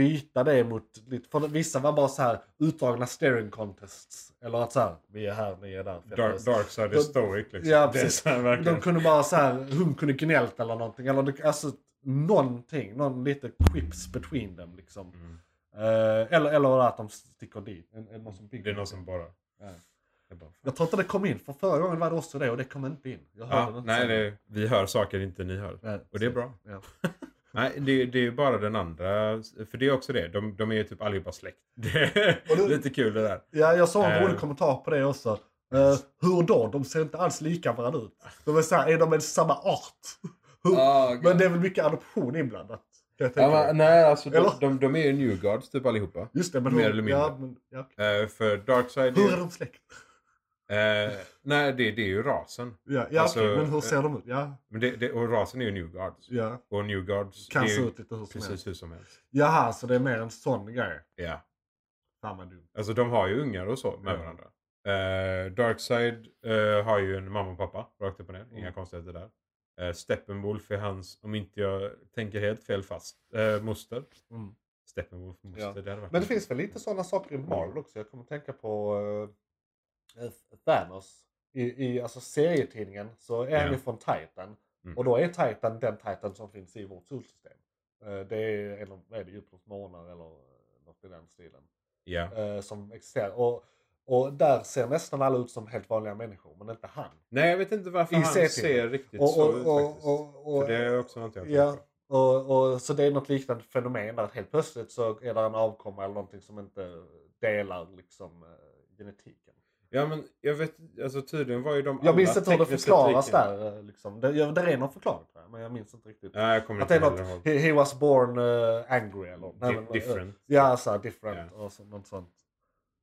byta det mot, lite, för vissa var bara så här utdragna staring contests. Eller att så här, vi är här, ni är där. Dark, Darkseid är De- stoic liksom. Ja, Det precis. här. De kunde bara så här, hon kunde gnällt eller någonting. Eller det, alltså någonting, någon lite quips between them liksom. Mm. Eh, eller, eller att de sticker dit. En, en, någon som bygger Det är någon som bara... Ja. Det bara Jag tror inte det kom in, för förra gången var det också det och det kom inte in. Jag hörde det ja, inte nej, det, vi hör saker inte ni hör. Nej, Och det är bra. Ja. <laughs> Nej, det, det är ju bara den andra. För det är också det. De, de är ju typ allihopa släkt. <laughs> Det lite kul det där. ja, jag såg en Eh. rolig kommentar på det också. Eh, hur då? De ser inte alls lika varandra ut. De är så här, är de en samma art? <laughs> Hur? men det är väl mycket adoption inblandat? Ja, men, nej, alltså de, de, de är ju New Guards typ allihopa. Just det, men mer hur, eller mindre. Ja, men, ja. Eh, för Darkseid Hur är de släkt? Eh, nej, det, det är ju rasen. Ja, ja Alltså, okej, men hur eh, ser de ut? Ja, Men det, det, och rasen är ju New Guards. ja. Och New Guards Kan se ut lite hur som helst. precis hur som helst. Jaha, så det är mer en sån grej. Ja. Fan vad dumt. Alltså de har ju ungar och så med Ja. varandra. Eh, Darkseid eh, har ju en mamma och pappa rakt upp och ner. Inga Mm. konstigheter där. Eh, Steppenwolf är hans, om inte jag tänker helt fel fast, eh, moster. Mm. Steppenwolf moster. Ja. Det Men det finns väl lite sådana saker i Marvel också. Jag kommer att tänka på uh, Thanos. I, I alltså serietidningen så är han ju från Titan. Mm. Och då är Titan den Titan som finns i vårt solsystem. Eh, det är, eller, vad är det, Jupiters månar eller eh, något i den stilen. Eh, som existerar. Och, och där ser nästan alla ut som helt vanliga människor, men inte han. Nej, jag vet inte varför I han ser riktigt Och, så och, ut och, faktiskt. För det är också något jag tänker Ja, och, och, så det är något liknande fenomen där helt plötsligt så är det en avkomma eller någonting som inte delar liksom eh, genetiken. Ja men jag vet, alltså tydligen var ju de Jag minns inte hur det förklaras där. eh, Liksom. Det, det är någon förklaring men jag minns inte riktigt. Nej, jag kommer Att det inte är heller något, ihåg. he, he was born uh, angry eller nej, Di- eh, different. Ja, så här, different Ja. och så, något sånt.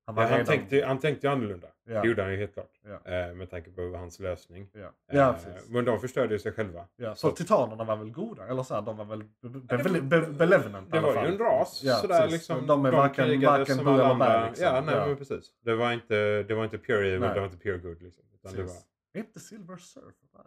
Ja, var han, tänkte, han tänkte ju annorlunda. Ja. Det gjorde han ju helt klart. Ja. Eh, med tanke på hans lösning. Ja, Eh, ja men de förstörde ju sig själva. Ja, så- så titanerna var väl goda? Eller så här, de var väl be, be, Ja, det var- be, be, benevolent Det var ju en ras. Ja, sådär, liksom, de är varken, krigade varken bu alla eller. Liksom. Ja, nej, men precis. Det var inte, det var inte pure evil, Nej. det var inte pure good. Liksom, utan det var. Är inte Silver Surfer där?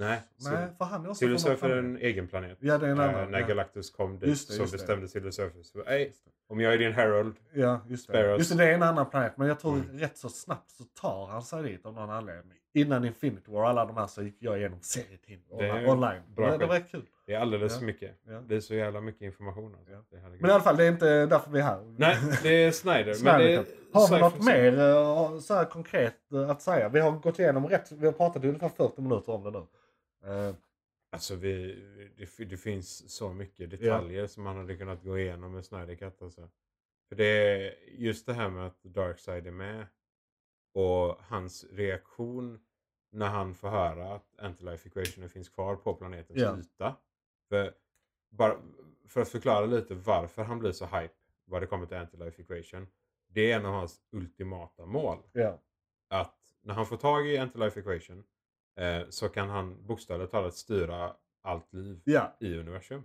Nej, Nej, för han är också Silver är en egen planet. Ja, det är en annan. när ja. Galactus kom dit Just det, så just bestämde Silver Surfer så, "Ey, om jag är din Herald. Ja, just det. Just det, det är en annan planet. Men jag tror Mm. rätt så snabbt så tar han sig dit av någon anledning. Innan Infinity War och alla de här så gick jag igenom är online. bra det, det var kul. Det är alldeles Ja. för mycket. Ja. Det är så jävla mycket information. Alltså. Ja. Men i alla fall, det är inte därför vi är här. Nej, det är Snyder. men det är. Har vi något mer eh, så konkret eh, att säga? Vi har gått igenom rätt, vi har pratat i ungefär 40 minuter om det nu. Eh, Alltså vi, det, det finns så mycket detaljer som man hade kunnat gå igenom med Snyder Cut. Alltså. För det är just det här med att Darkseid är med. Och hans reaktion när han får höra att Antilife Equationen finns kvar på planetens Ja. yta. För, bara, för att förklara lite varför han blir så hype vad det kommer till Antilife Equation. Det är en av hans ultimata mål. ja. Att när han får tag i Antilife Equation eh, så kan han bokstavligt talat styra allt liv ja, i universum.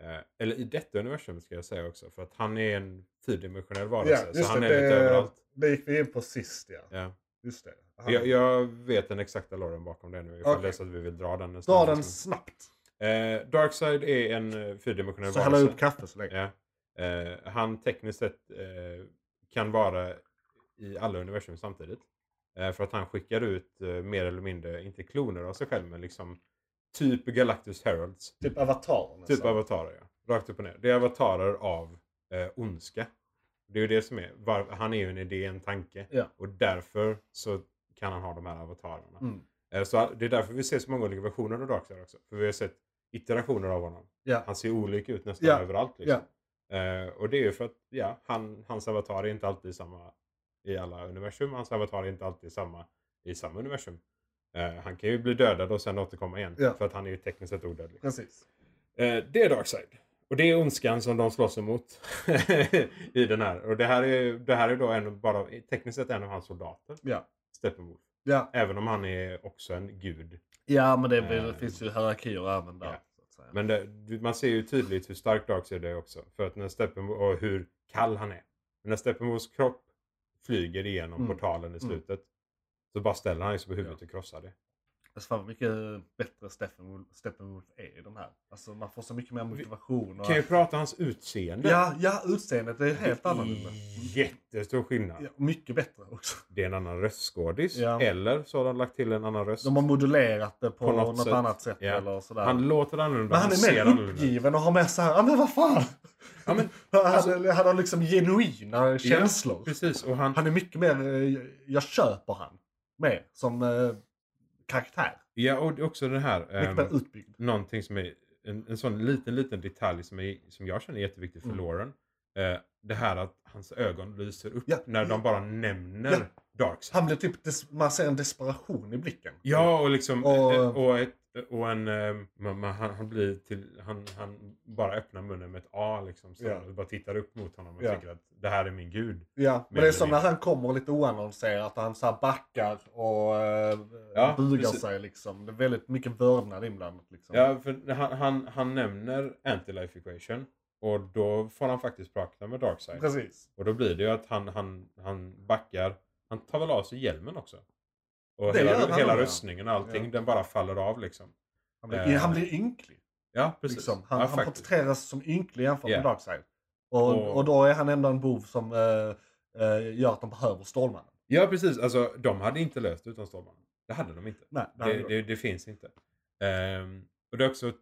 Eh, eller i detta universum ska jag säga också. För att han är en fyrdimensionell varelse. ja så han det. är lite Det, överallt. det gick vi in på sist ja. Ja. Just det. Han, Jag, jag vet den exakta loren bakom det nu. Ifall Okej. det är så att vi vill dra den en Dra stund. den snabbt. Eh, Darkseid är en eh, fyrdimensionell Så hälla varelse. upp kaffe så länge. Ja. Eh, han tekniskt sett eh, kan vara i alla universum samtidigt. Eh, för att han skickar ut eh, mer eller mindre, inte kloner av sig själv, men liksom typ Galactus Heralds. Typ avatar nästan. Typ avatarer, ja. Rakt upp och ner. Det är avatarer av eh, ondska. Det är ju det som är. Var, han är ju en idé, en tanke. Ja. Och därför så kan han ha de här avatarerna. Mm. Eh, så det är därför vi ser så många olika versioner av Darkseid också. För vi har sett iterationer av honom. Ja. Han ser olika ut nästan Ja. överallt. Liksom. Eh, och det är ju för att ja, han, hans avatar är inte alltid samma i alla universum. Hans avatar är inte alltid samma i samma universum. Eh, han kan ju bli dödad och sen återkomma igen. Ja. För att han är ju tekniskt sett odödlig. Precis. Eh, det är Darkseid. Och det är ondskan som de slåss emot <laughs> i den här. Och det här är, det här är då en, bara, tekniskt sett en av hans soldater. Ja. Steppenwolf. Ja. Även om han är också en gud. ja, men det, väl- Eh. finns ju hierarkier även där. Ja. Men det, man ser ju tydligt hur stark Darkseid är också. För att när Steppenwolf, och hur kall han är. Men när Steppenwolfs kropp flyger igenom Mm. portalen i Mm. slutet. Så bara ställer han sig på huvudet och krossar det. Alltså fan vad mycket bättre Steppenwolf, Steppenwolf är i de här. Alltså man får så mycket mer motivation. Och... Kan ju prata hans utseende. Ja, ja, utseendet är helt är annorlunda. Jättestor skillnad. Ja, mycket bättre också. Det är en annan röstskådis. Ja. Eller så har de lagt till en annan röst. De har modulerat det på, På något något, sätt. annat sätt Ja. eller sådär. Han låter annorlunda. men han är ser mer uppgiven och har med så här, ja men vad fan. Ja, men, <laughs> han, alltså- han har liksom genuina känslor. precis. Och han, Han är mycket mer, eh, jag köper han. Med som eh, karaktär. ja, och också det här. Mycket ehm, mer utbyggd. någonting som är en, en sån liten, liten detalj som, är, som jag känner är jätteviktig för Mm. Lauren. Eh, det här att hans ögon lyser upp Ja, när de bara nämner Ja. Darkseid. Han blir typ, man ser en desperation i blicken. Ja, och liksom Och- och, och, ett, och en... eh, Man, man, han, blir till... Han, han bara öppnar munnen med ett A liksom. Så och bara tittar upp mot honom och Ja. tänker att det här är min gud. Ja, men Mer det är som när han kommer lite oannonserat och han så här backar och uh, Ja, bugar precis. sig liksom. Det är väldigt mycket vördnad inblandat liksom. Ja, för han, han, han nämner Anti-Life Equation. Och då får han faktiskt prata med Darkseid. Precis. Och då blir det ju att han, han, han backar. Han tar väl av sig hjälmen också. Och Det hela, hela rustningen och allting, Ja. den bara faller av liksom. Han blir, Eh, han blir ynklig. Ja, precis. Liksom. Han, ja, han porträtteras som ynklig jämfört Ja. med Darkseid. Och, Och- och då är han ändå en bov som eh, eh, gör att de behöver Stålmannen. Ja, precis. Alltså, de hade inte löst utan Stålmannen. Det hade de inte. Nej, det Det, de. det, det finns inte. Ehm, och det är också... Uh,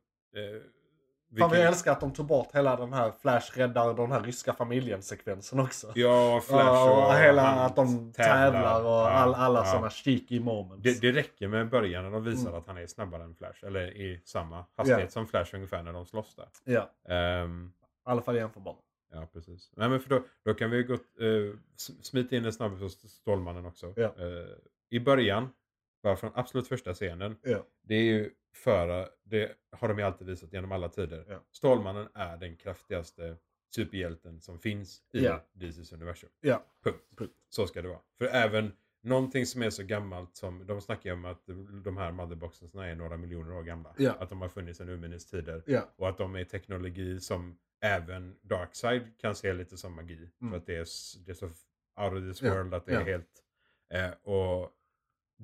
Fan vi älskar att de tog bort hela den här Flash räddar den här ryska familjen-sekvensen också. Ja, Flash och, och hela att de tävlar, och Ja, all, alla ja. sådana cheeky moments. Det, det räcker med början när de visar Mm. att han är snabbare än Flash. Eller i samma hastighet Ja. som Flash ungefär när de slåss där. Ja, Ehm, i alla fall jämförbara. ja, precis. Nej, men för då, då kan vi gott, uh, smita in en snabb på Stålmannen också. Ja. Eh, I början, bara från absolut första scenen. Ja. Det är ju för, det har de ju alltid visat genom alla tider. Ja. Stålmannen är den kraftigaste superhjälten som finns i Ja. DCs universum. Ja. Punkt. Punkt. Så ska det vara. För även någonting som är så gammalt som, de snackar ju om att de här motherboxarna är några miljoner år gamla. Ja. Att de har funnits sedan urminnes tider. Ja. Och att de är teknologi som även Darkseid kan se lite som magi. Mm. För att det är, det är så out of this world att det är helt... Eh, och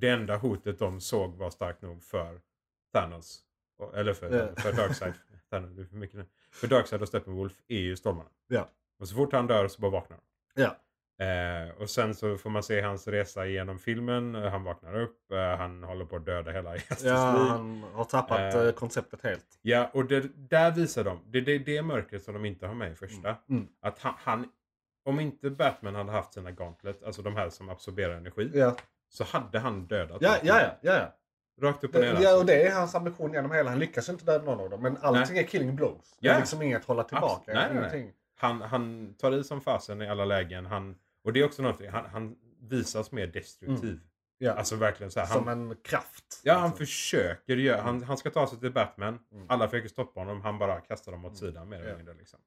det enda hotet de såg var starkt nog för Thanos. Eller för, Ja. för Darkseid. <laughs> Thanos, det är för mycket nu. För Darkseid och Steppenwolf är ju Stålmannen. Ja. Och så fort han dör så bara vaknar han. Ja. Eh, och sen så får man se hans resa genom filmen. Han vaknar upp. Eh, han håller på att döda hela <laughs> Justice Ja, League. han har tappat Eh. eh, konceptet helt. Ja, och det, där visar de. Det är det, det mörkret som de inte har med i första. Mm. Att han, han, om inte Batman hade haft sina gauntlet, alltså de här som absorberar energi, Ja, så hade han dödat ja, ja, ja. ja, ja. Rakt upp och ner. Det, alltså. ja, och det är hans ambition genom hela. Han lyckas inte döda någon av dem. Men allting är killing blows. Det är Ja. liksom inget hålla tillbaka. Nej, nej, nej. han, han tar i som fasen i alla lägen. Han, och det är också någonting, han, han visas mer destruktiv. Ja. Alltså verkligen så här. Som Han, en kraft. ja, han liksom. försöker göra, han, han ska ta sig till Batman. Mm. Alla försöker stoppa honom, han bara kastar dem åt Mm. sidan mer eller Ja. mindre. Liksom.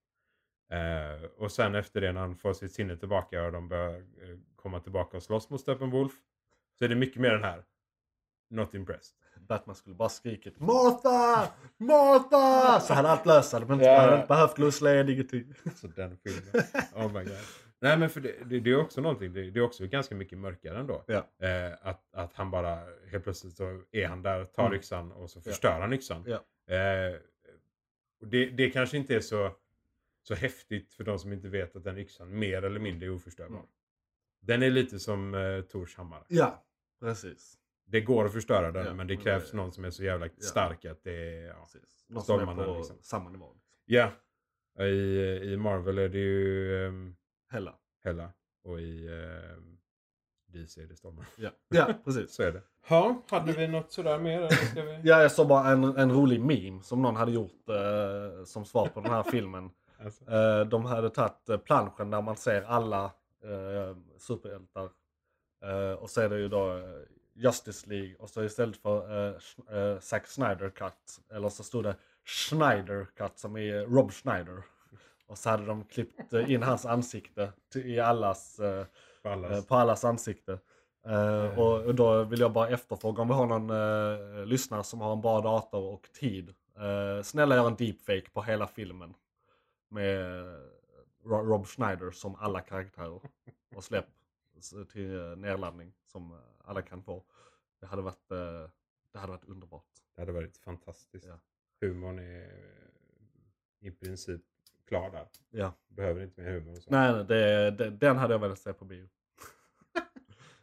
Eh, och sen efter det när han får sitt sinne tillbaka och de börjar eh, komma tillbaka och slåss mot Steppenwolf. Så är det mycket mer den här. Not impressed. Batman skulle bara skrikit Martha! Martha! Så hade allt löst Ja. hade inte behövt Lois Lane, ingenting. Så den filmen. Oh my god. Nej men för det, det, det är också någonting, det, det är också ganska mycket mörkare ändå. Ja. Eh, att, att han bara helt plötsligt så är han där, tar Mm. yxan och så förstör han yxan. Ja. Eh, och det, det kanske inte är så, så häftigt för de som inte vet att den yxan mer eller mindre är oförstörbar. Mm. Den är lite som eh, Tors hammare. Ja, precis. Det går att förstöra den Ja, men det men krävs det- någon som är så jävla stark att det är... Ja. precis. Någon som är på liksom. samma nivå. Liksom. ja. I, I Marvel är det ju um, Hella. Hella och i ehm, DC är det Stormar. Ja, ja precis. <laughs> Så är det. Ja, hade vi något sådär mer? Ska vi... <laughs> Ja, jag såg bara en, en rolig meme som någon hade gjort eh, som svar på den här <laughs> filmen. Alltså. Eh, de hade tagit eh, planschen där man ser alla eh, superhjältar. Eh, och så är det ju då eh, Justice League och så istället för Sch- eh, Zack Snyder Cut eller så stod det Schneider Cut som eh, Rob Schneider. <laughs> Och så hade de klippt in hans ansikte i allas, För allas. på allas ansikte. Eh, och, då vill jag bara efterfråga om vi har någon lyssnare som har en bra dator och tid. Snälla gör en deepfake på hela filmen. Med Ro- Rob Schneider som alla karaktärer. Och släpp till eh, nedladdning som eh, alla kan få. Det hade varit, eh, det hade varit underbart. Det hade varit fantastiskt. Ja. Humorn är i princip klar där. Ja. Behöver inte mer humor och så. Nej, det, det, den hade jag velat se på bio. <laughs>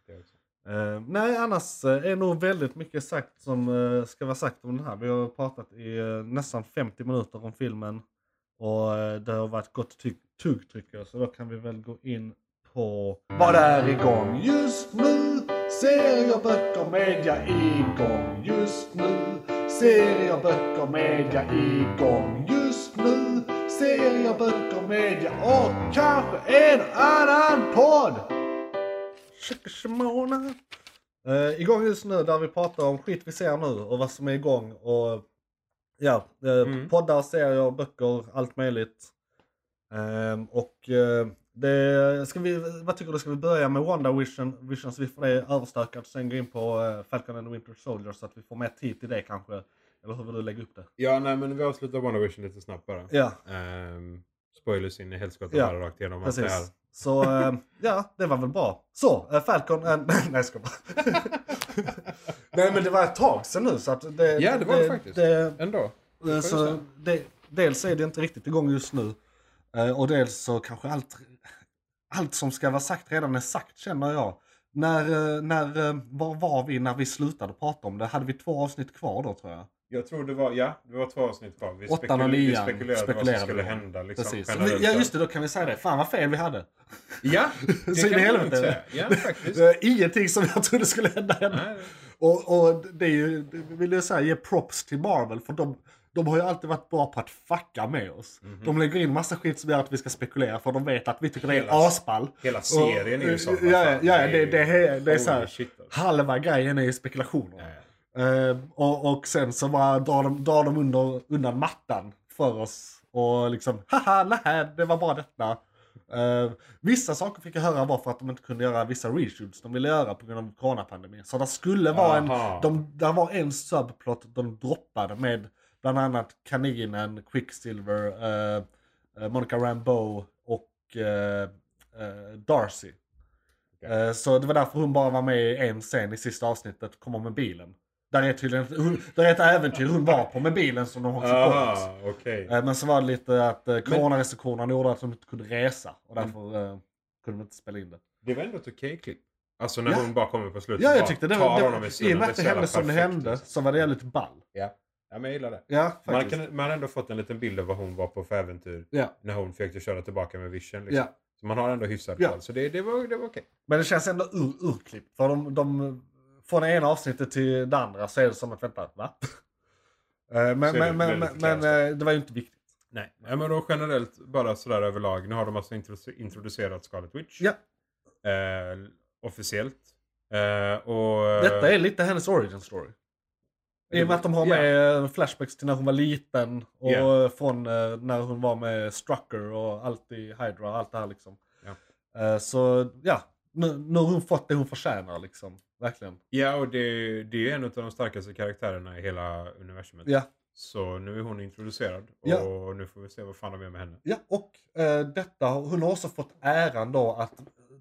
<laughs> Eh, nej, annars är nog väldigt mycket sagt som eh, ska vara sagt om den här. Vi har pratat i eh, nästan 50 minuter om filmen. Och det har varit gott tuggtryck så då kan vi väl gå in på vad är igång just nu? Serier, böcker, media igång just nu. Serier, böcker, media igång just nu. Serier, böcker, media och kanske en annan podd. Uh, igång just nu där vi pratar om skit vi ser nu och vad som är igång och ja, uh, Mm. poddar, serier, böcker, allt möjligt. Ehm, och eh, det, ska vi, vad tycker du, ska vi börja med Wanda Vision, så vi får det överstökat och sen gå in på uh, Falcon and Winter Soldier så att vi får mer tid till det kanske? Eller hur vill du lägga upp det? Ja, nej men vi avslutar WandaVision lite snabbt bara. Ja, Ehm, spoilers in i helskotta Ja, bara rakt igenom allt det här. precis. Så eh, ja, det var väl bra. Så, eh, Falcon and... <laughs> nej, jag ska bara. <laughs> Nej men det var ett tag sedan nu så att det... Ja, det var det faktiskt. Det, Ändå. Eh, Så det, dels är det inte riktigt igång just nu. Eh, Och dels så kanske allt, allt som ska vara sagt redan är sagt känner jag. När, eh, när, eh, var var vi när vi slutade prata om det? Hade vi två avsnitt kvar då tror jag? Jag tror det var, ja, det var två avsnitt kvar. Vi, Åttan och spekul- vi nian spekulerade vad spekulerade som skulle vi hända. Liksom, Precis. generellt. Ja just det, då kan vi säga det. Fan vad fel vi hade. Ja, <laughs> det Så kan helvete. säga. Ja, faktiskt. Ingenting som jag trodde skulle hända hände. Och, och det är ju, vill jag säga, ge props till Marvel för de, de har ju alltid varit bra på att fucka med oss. Mhm. De lägger in massa skit som gör att vi ska spekulera för de vet att vi tycker det är Hela- asball. Hela serien är ju så. Och, ja, ja, ja, det, det, är- det är så här, alltså. halva grejen är ju spekulationer. Ja, ja. Eh, och, och sen så bara drar de, drar de under, undan mattan för oss. Och liksom, haha, nej, det var bara detta. Eh, vissa saker fick jag höra var för att de inte kunde göra vissa reshoots de ville göra på grund av coronapandemin. Så det skulle vara en, Aha. de, där var en subplot de droppade med bland annat Kaninen, Quicksilver, eh, eh, Monica Rambeau och eh, eh, Darcy. Okej. Eh, så det var därför hon bara var med i en scen i sista avsnittet, kommer med bilen. Där är tydligen hon, där är ett äventyr hon var på med bilen som de bort. Ah. Eh, Men så var det lite att coronarestriktionerna gjorde att de inte kunde resa och därför eh, kunde de inte spela in det. Det var ändå ett okej klipp. Alltså när Ja. hon bara kommer på slutet Ja, jag tyckte det var... Det, I och med att det hände som det hände liksom. så var det jävligt ball. Ja. Ja, men jag gillar det. Ja, Man, kan, man har ändå fått en liten bild av vad hon var på för äventyr Ja. när hon försökte köra tillbaka med Vision. Liksom. Ja. Så man har ändå hyfsad Ja. koll. Så det, det var, det var okej. Men det känns ändå ur, urklippt. För de, de, från det ena avsnittet till det andra så är det som att vänta, va? Eh, men är det men, men, men, eh, det var ju inte viktigt. Nej. Ja, men då generellt bara sådär överlag. Nu har de alltså introdu- introducerat Scarlet Witch. Ja. Eh, officiellt. Eh, och, Detta är lite hennes origin story. I och med att de har Ja. med eh, flashbacks till när hon var liten och Ja. eh, från eh, när hon var med Strucker och allt i Hydra och allt det här liksom. Ja. Eh, Så ja, nu, nu har hon fått det hon förtjänar liksom. Verkligen. Ja, och det, det är en av de starkaste karaktärerna i hela universumet. Ja, Så nu är hon introducerad. Ja. Och nu får vi se vad fan de gör med henne. ja och eh, detta, hon har också fått äran då att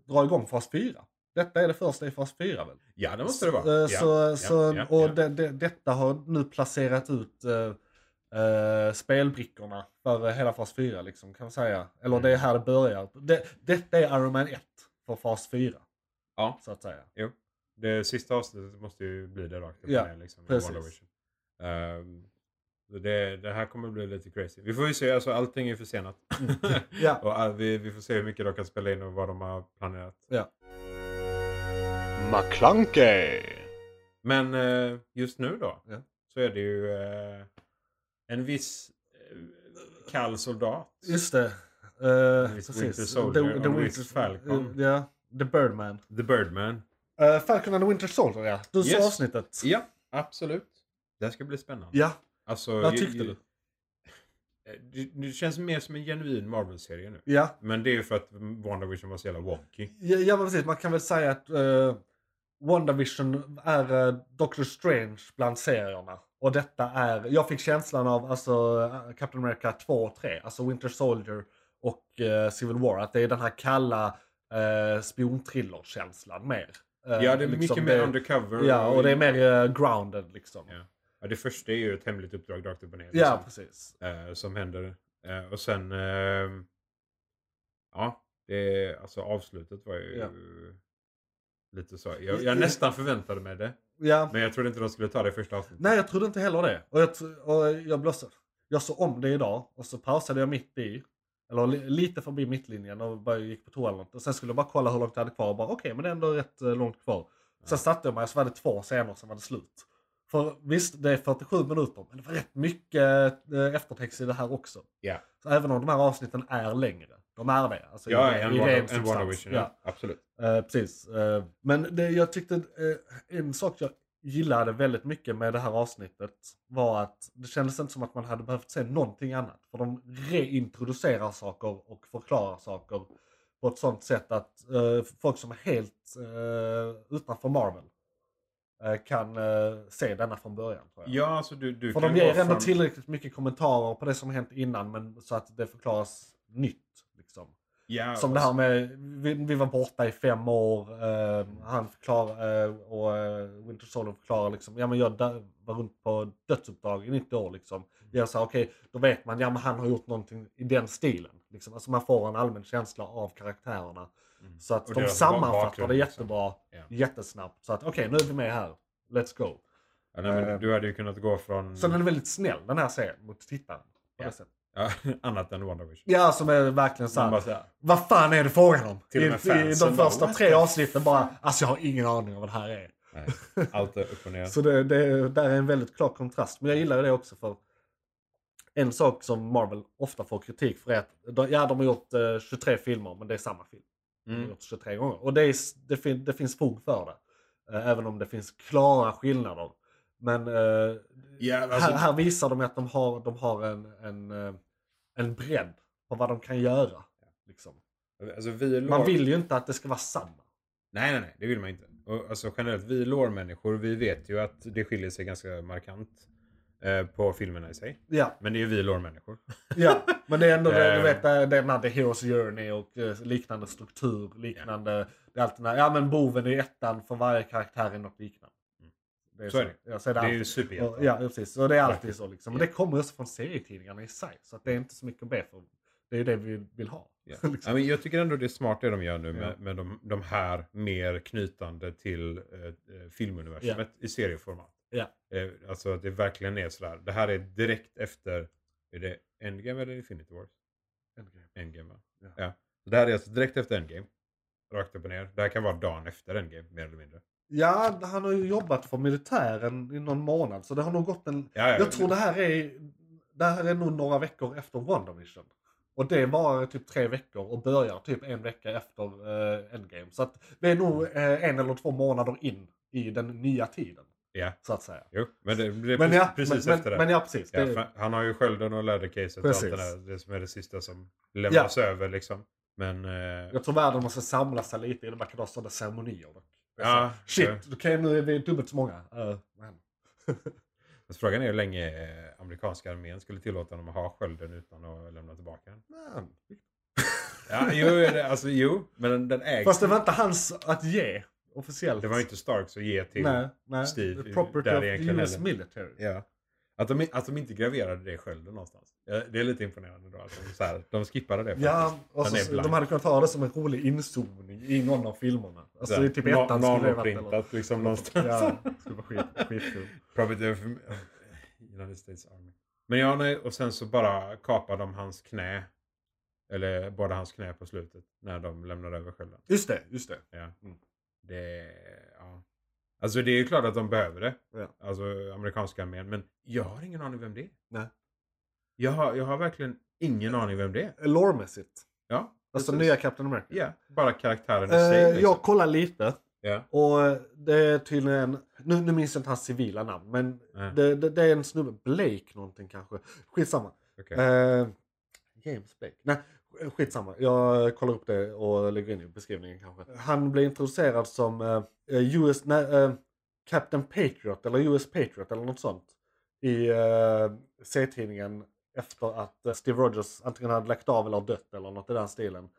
dra igång fas 4. Detta är det första i fas 4 väl? Ja, det måste det vara. Eh, Ja, Så, ja, så, ja, och ja. Det, det, detta har nu placerat ut eh, eh, spelbrickorna för hela fas 4 liksom, kan man säga. Eller det är här det börjar. Det, detta är Iron Man 1 för fas 4. Ja. Så att säga. Det sista avsnittet måste ju bli det rakt upp Ja, liksom, precis. Ehm, så det, det här kommer bli lite crazy. Vi får ju se, alltså allting är försenat. Ja. <laughs> och vi, vi får se hur mycket de kan spela in och vad de har planerat. ja. McClunkey! Men eh, just nu då Ja. så är det ju eh, en viss eh, kall soldat. Just det. Uh, Viss Winter Soldier och viss Falcon. Ja, The Birdman. The Birdman. Uh, Falcon and the Winter Soldier ja. Du Yes. avsnittet. Ja, absolut. Det här ska bli spännande. Ja, Alltså, vad tyckte ju- du? Det, det känns mer som en genuin Marvel-serie nu. Ja. Men det är ju för att WandaVision var så jävla wonky. Ja, ja men precis. Man kan väl säga att uh, WandaVision är uh, Doctor Strange bland serierna. Och detta är, jag fick känslan av alltså uh, Captain America 2 och 3, alltså Winter Soldier och uh, Civil War. Att det är den här kalla uh, spionthriller-känslan mer. Uh, Ja, det är liksom mycket mer det- undercover. Ja, och det är mer uh, grounded liksom. Ja. Ja, det första är ju ett hemligt uppdrag rakt upp och ner. Ja, liksom, precis. eh, som händer. Eh, och sen... ehm, ja, det, alltså avslutet var ju Ja. Lite så. Jag, jag nästan förväntade mig det. Ja. Men jag trodde inte de skulle ta det i första avsnittet. Nej, jag trodde inte heller det. Och jag, och jag, så, jag såg om det idag och så pausade jag mitt i. Eller li, lite förbi mittlinjen och bara gick på toa eller något. Och sen skulle jag bara kolla hur långt jag hade kvar och bara okej, men det är ändå rätt eh, långt kvar. Sen satte jag mig och så var det två scener som var det slut. För visst, det är 47 minuter, men det var rätt mycket eh, eftertext i det här också. Ja. Så även om de här avsnitten är längre De är det. Alltså, Ja, i, en, i en substans. WandaVision, ja. Absolut. Eh, precis. Eh, men det, jag tyckte eh, en sak jag gillade väldigt mycket med det här avsnittet var att det kändes inte som att man hade behövt se någonting annat. För de reintroducerar saker och förklarar saker på ett sånt sätt att folk som är helt utanför Marvel kan se denna från början. Ja, alltså du, du För de ger ändå från- tillräckligt mycket kommentarer på det som hänt innan men så att det förklaras nytt. Ja, Som det alltså- här med, vi, vi var borta i fem år, eh, han förklarar, eh, och eh, Winter Soldier förklarar liksom, ja men jag dö- var runt på dödsuppdrag i 90 år liksom. Jag sa okej, då vet man, ja men han har gjort någonting i den stilen. Liksom. Alltså man får en allmän känsla av karaktärerna. Mm. Så att Och de sammanfattar det liksom. jättebra, Ja. jättesnabbt. Så att okej, nu är vi med här. Let's go. Ja, nej, men Eh, du hade ju kunnat gå från... Så den är väldigt snäll den här serien mot tittaren. På Ja. det sättet. Ja, <laughs> annat än WandaVision. Ja, som är verkligen bara såhär. så Vad fan är det frågan om? Till I, I de bara, första "What tre avsnitten bara, alltså jag har ingen aning om vad det här är. nej, allt är upp och ner. <laughs> Så det, det där är en väldigt klar kontrast. Men jag gillar det också för en sak som Marvel ofta får kritik för är att, ja de har gjort eh, 23 filmer men det är samma film. De har Mm. gjort 23 gånger. Och det, är, det, fin, det finns fog för det. Eh, även om det finns klara skillnader. Men eh, Ja, alltså- här, här visar de att de har, de har en, en, eh, en bredd på vad de kan göra. Liksom. Alltså, vi Man lår- vill ju inte att det ska vara samma. Nej, nej, nej, det vill man inte. Och, alltså, generellt, vi lårmänniskor, vi vet ju att det skiljer sig ganska markant eh, på filmerna i sig. Ja, Men det är ju vi lårmänniskor. <laughs> ja. men det är ändå det, Eh. du vet, det är The Hero's Journey och eh, liknande struktur, liknande. Det är alltid ja men boven i ettan för varje karaktär är något liknande. Det är Så är det. Ja, så är det Det är ju superhjältar. Och, ja, precis. Så det är alltid så liksom. Men det kommer också från serietidningarna i sig. Så att det är inte så mycket att be för. Det är ju det vi vill ha. Ja. <laughs> liksom. Ja, men jag tycker ändå det är smart det de gör nu med, med de, de här mer knytande till eh, eh, filmuniversumet i serieformat. Ja. Eh, alltså att det verkligen är sådär. Det här är direkt efter, är det Endgame eller Infinity Wars? Endgame va? Ja. Ja. Så det här är alltså direkt efter Endgame. Rakt upp och ner. Det här kan vara dagen efter Endgame mer eller mindre. Ja, han har ju jobbat för militären i någon månad. Så det har nog gått en... Ja, ja. Jag tror det här är... Det här är nog några veckor efter WandaVision. Och det var typ tre veckor och börjar typ en vecka efter eh, Endgame. Så att vi är nog eh, en eller två månader in i den nya tiden. Ja, Så att säga. jo. Men det, det är Men precis, ja, precis men, efter det. men, men ja precis. Ja, Det, han har ju skölden och lädercaset och allt det där. Det som är det sista som lämnas över liksom. Men... Eh, jag tror världen måste samla sig lite innan man kan ha sådana ceremonier. dock. Är Ja. Shit, okej nu är vi dubbelt så många. Uh, <laughs> frågan är hur länge eh, amerikanska armén skulle tillåta dem att ha skölden utan att lämna tillbaka den. Men. <laughs> Ja, jo, alltså, jo men den, den ägs. Fast det var inte hans att ge officiellt. Det var inte Starks att ge till. nej, nej. Steve The property of the US heller. military. Ja. Att de, att de inte graverade det i skölden någonstans. Ja, Det är lite imponerande då. De, så här, de skippade det. Ja, faktiskt. och så, de hade kunnat ha det som en rolig inzoomning i någon av filmerna. Alltså Så i typ ettan skulle det varit... nanoprintat liksom någonstans. Ja, det skulle vara skit, skitkul. Property of United States Army. Men ja, nej, och sen så bara kapade de hans knä. Eller båda hans knä på slutet. När de lämnade över skölden. Just det, just det. Ja. Mm. Det, ja. Alltså det är ju klart att de behöver det. Ja. Alltså amerikanska armén. Men jag har ingen aning vem det är. Nej. Jag har, jag har verkligen ingen aning vem det är. Lore-mässigt. Ja. Alltså precis. nya Captain America. Ja, bara karaktären i sig. Eh, liksom. jag kollar lite. Ja. Och eh, det är tydligen, nu, nu minns jag inte hans civila namn, men Nej. det, det, det är en snubbe, Blake någonting kanske. Skitsamma. Okej. Eh, James Blake? Nej, skitsamma. Jag kollar upp det och lägger in i beskrivningen kanske. Han blev introducerad som eh, US, nej, eh, Captain Patriot eller US Patriot eller något sånt. I eh, C-tidningen efter att eh, Steve Rogers antingen hade lagt av eller dött eller något i den stilen.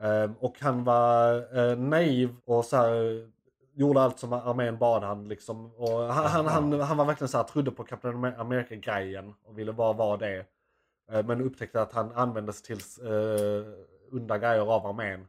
Mm. Eh, och han var eh, naiv och så här, gjorde allt som armén bad han liksom. Och han, han, han, han var verkligen så här, trodde på Captain America-grejen och ville bara vara det. Eh, men upptäckte att han användes till eh, onda grejer av armén.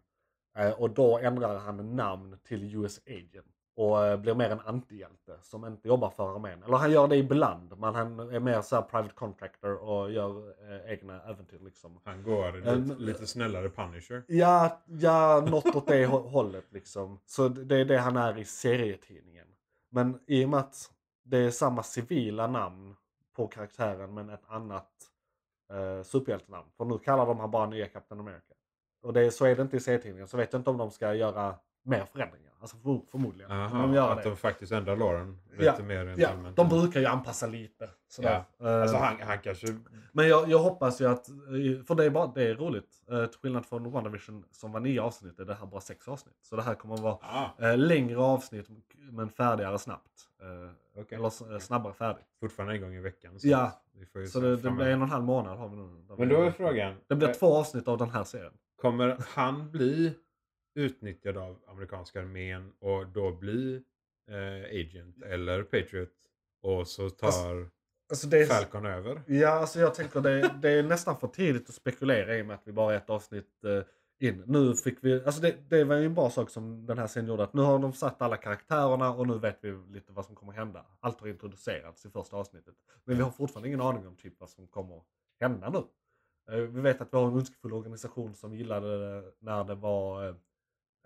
Eh, och då ändrar han namn till US Agent. Och eh, blir mer en antihjälte som inte jobbar för armén. Eller han gör det ibland. Men han är mer så här private contractor och gör eh, egna äventyr liksom. Han går lite, Eh, lite snällare Punisher. Ja, ja, något åt det hå- <laughs> hållet liksom. Så det är det han är i serietidningen. Men i och med att det är samma civila namn på karaktären men ett annat eh, superhjältenamn. För nu kallar de han bara nya Captain America. och det, så är det inte i serietidningen, så vet jag inte om de ska göra mer förändringar. Alltså för, förmodligen. Aha, de gör att det. de faktiskt ändrar låren lite Ja, mer rent Ja, allmänt. de brukar ju anpassa lite. Sådär. Eh, Alltså han, han kanske... Men jag, jag hoppas ju att, eh, för det är, bara, det är roligt. Eh, Till skillnad från WandaVision som var nio avsnitt är det här bara sex avsnitt. Så det här kommer att vara Ah, längre avsnitt men färdigare snabbt. Okej. Eller snabbare färdigt. Fortfarande en gång i veckan. Så Ja, vi Så det, det blir en och en halv månad har vi nu. Men då är frågan. Det blir två avsnitt av den här serien. Kommer han bli utnyttjad av amerikanska armén och då bli eh, agent eller patriot och så tar Alltså det är, Falcon över? Ja, alltså jag tänker det, det är nästan för tidigt att spekulera i och med att vi bara är ett avsnitt eh, in. Nu fick vi, alltså det, det var ju en bra sak som den här scenen gjorde. Att nu har de satt alla karaktärerna och nu vet vi lite vad som kommer hända. Allt har introducerats i första avsnittet. Men vi har fortfarande ingen aning om typ vad som kommer hända nu. Eh, vi vet att vi har en ondskefull organisation som gillade det när det var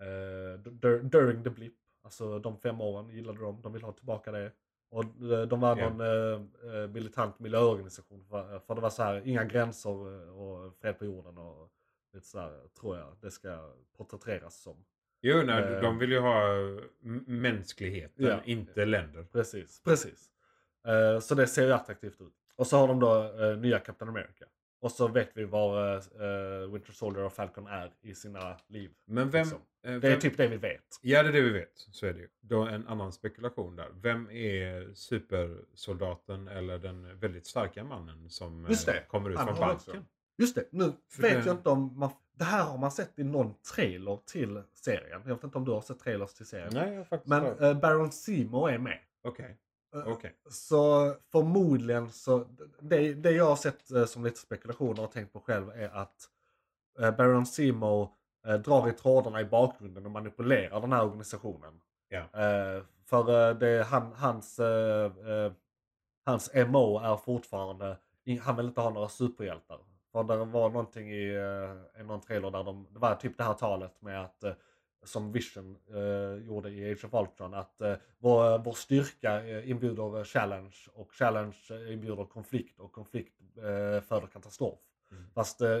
eh, dur- during the blip. Alltså de fem åren gillade de. De vill ha tillbaka det. Och eh, de var Ja. någon eh, eh, militant miljöorganisation. För, för det var så här, inga gränser och fred på jorden. Och lite så här, tror jag det ska porträtteras som. Jo, nej, Eh. de vill ju ha mänskligheten, Ja. inte länder. Precis, precis. Eh, så det ser ju attraktivt ut. Och så har de då eh, nya Captain America. Och så vet vi var eh, Winter Soldier och Falcon är i sina liv. Men vem... liksom. eh, Det är vem typ det vi vet. Ja, det är det vi vet. Så är det ju. Då en annan spekulation där. Vem är supersoldaten eller den väldigt starka mannen som eh, kommer ut Han från. Balkan? Just det, nu För vet det- jag inte om man... Det här har man sett i någon trailer till serien. Jag vet inte om du har sett trailers till serien. Nej, jag faktiskt Men eh, Baron Seymour är med. Okej, Eh, okej. Så förmodligen så, det, det jag har sett eh, som lite spekulationer och tänkt på själv är att eh, Baron Seymour eh, drar i trådarna i bakgrunden och manipulerar den här organisationen. Eh, för eh, det, han, hans, eh, eh, hans MO är fortfarande, han vill inte ha några superhjältar. För det var någonting i eh, en någon trailer där de, det var typ det här talet med att eh, som Vision eh, gjorde i Age of Ultron. Att eh, vår, vår styrka eh, inbjuder challenge och challenge eh, inbjuder konflikt och konflikt eh, föder katastrof. Mm. Fast eh,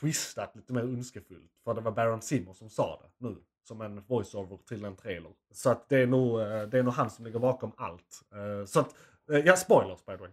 twistat lite mer ondskefullt. För det var Baron Seymour som sa det nu. Som en voiceover till en trailer. Så att det är nog, eh, det är nog han som ligger bakom allt. Så att, ja spoilers by the way.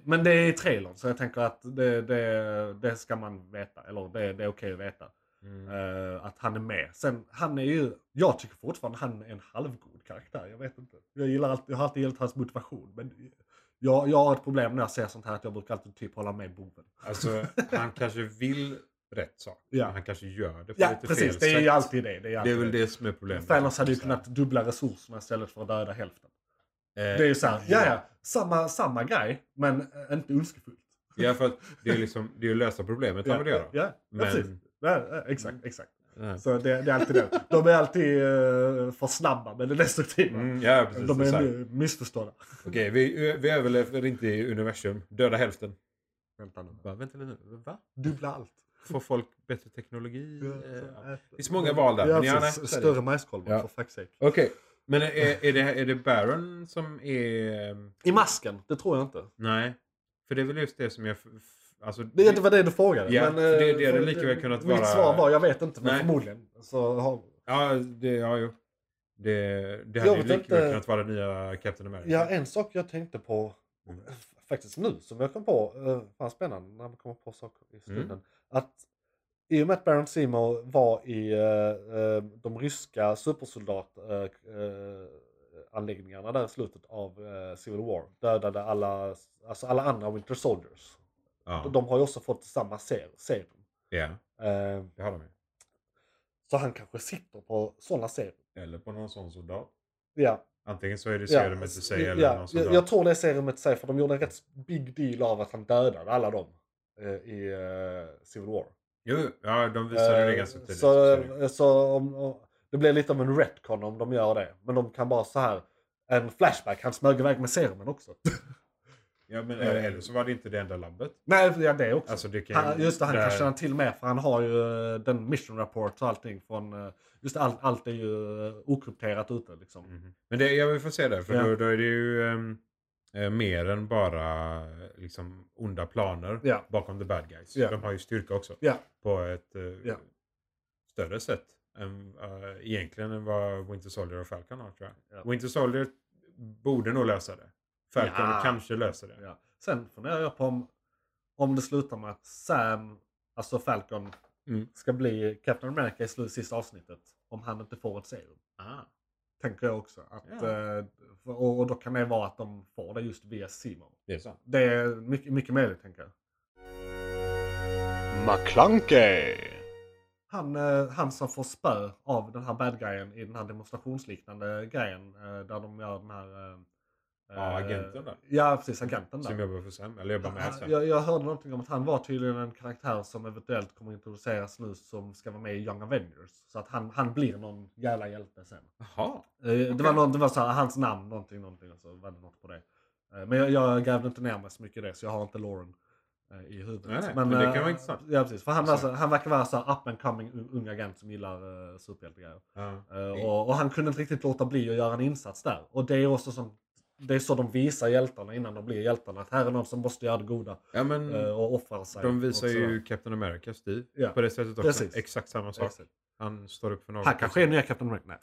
<laughs> Men det är i trailern så jag tänker att det, det, det ska man veta. Eller det, det är okej att veta. Mm. Eh, att han är med. Sen, han är ju, jag tycker fortfarande han är en halvgod karaktär. Jag vet inte. Jag, gillar alltid, jag har alltid gillat hans motivation. Men jag, jag har ett problem när jag ser sånt här att jag brukar alltid typ hålla med boven. Alltså, han kanske vill rätt sak. Ja. Han kanske gör det på Ja, lite precis. fel Det är ju sätt. alltid det. Det är, Det är väl det som är problemet. Thanos hade ju kunnat dubbla resurserna istället för att döda hälften. Eh, Det är ju såhär, ja ja, samma, samma grej men inte ondskefullt. Ja, för att det är liksom det är ju lösa problemet han vill göra. Ja, Men- ja, exakt, exakt. Ja. Så det, det är alltid det. De är alltid uh, för snabba med det destruktiva. Mm, ja, precis. De är exakt. nu missförstådda. Okej, vi, vi överlever inte i universum. Döda hälften. Vänta nu. Va, vänta lite nu. Va? Dubbla allt. Får folk bättre teknologi? Ja, Eh, så ja. Det finns många val där, Ja, men ja, precis. nej, så är det. Större majskolvar Ja. för fuck's sake. Okej, men är, är, det, är det Baron som är... I masken, det tror jag inte. Nej, för det är väl just det som jag... Alltså, Det, det var det du frågade. Ja, men, för det- eh, det hade lika väl kunnat mitt vara- svar var, jag vet inte, men Nej. förmodligen. Så har, Ja, det, ja, jo. Det, det hade ju lika inte. väl kunnat vara den nya Captain America. Ja, en sak jag tänkte på Mm. faktiskt nu som jag kom på, uh, fan spännande när man kommer på saker i stunden. Mm. Att i och med att Baron Seymour var i eh, eh, de ryska supersoldat eh, eh, anläggningarna där i slutet av eh, Civil War, dödade alla, alltså alla andra Winter Soldiers. Ja, De har ju också fått samma ser- serum. ja Eh, det har de ju. så han kanske sitter på sådana serum. Eller på någon sån soldat. Ja, Antingen så är det Ja, serumet i sig eller ja, någon jag, soldat. jag tror det är serumet i sig för de gjorde en rätt big deal av att han dödade alla dem eh, i eh, Civil War. Jo, ja, de visade det Eh, ganska tidigt. Så, så om, om, det blir lite av en retcon om de gör det. Men de kan bara så här en flashback, han smög iväg med serumen också. <laughs> Ja, men eh, eller så var det inte det enda labbet. Nej, ja, det också. Alltså, det kan, han, just det, han där- kan känna till mer för han har ju eh, den mission report och allting från... eh, Just det, allt, allt är ju okrypterat ute liksom. Mhm. Men det, jag vill få se det, för Ja. då, då är det ju... Eh, mer än bara liksom onda planer Ja. bakom the bad guys. De har ju styrka också. På ett Ja. större sätt än, eh, egentligen än vad Winter Soldier och Falcon har tror jag. Ja. Winter Soldier borde nog lösa det. Falcon Ja. kanske löser det. Ja. Sen funderar jag på om, om det slutar med att Sam, alltså Falcon, Mm. ska bli Captain America i slut, sista avsnittet. Om han inte får ett serum. Ah. Tänker jag också. Att, Ja. eh, och, och då kan det vara att de får det just via Simon. Det är sant. Det är mycket, mycket möjligt tänker jag. McClunkey! Han, eh, han som får spö av den här bad guyen i den här demonstrationsliknande grejen. eh, Där de gör den här... Ja, eh, agenten där. Ja, precis. Agenten där. Som jobbar för Sam. Eller jobbar med Sam. jag, jag hörde någonting om att han var tydligen en karaktär som eventuellt kommer introduceras nu som ska vara med i Young Avengers. Så att han, han blir någon jävla hjälte sen. Jaha. Eh, Det var, någon, det var så här, hans namn, någonting, någonting. Och så var det något på det. Eh, Men jag, jag grävde inte ner mig så mycket i det så jag har inte Lauren i huvudet. Nej, nej, men det kan vara intressant. Ja precis, för han, var, Alltså. så, han verkar vara så här up and coming un- ung agent som gillar uh, superhjältegrejer. Ja. Eh, och, och han kunde inte riktigt låta bli att göra en insats där. Och det är också som, det är så de visar hjältarna innan de blir hjältarna. Att här är någon som måste göra det goda ja men eh, och offra sig. de visar ju Captain America Steve. Ja. På det sättet också. Precis. Exakt samma sak. Exakt. Han står upp för något. Han kanske är nya Captain America. Nej.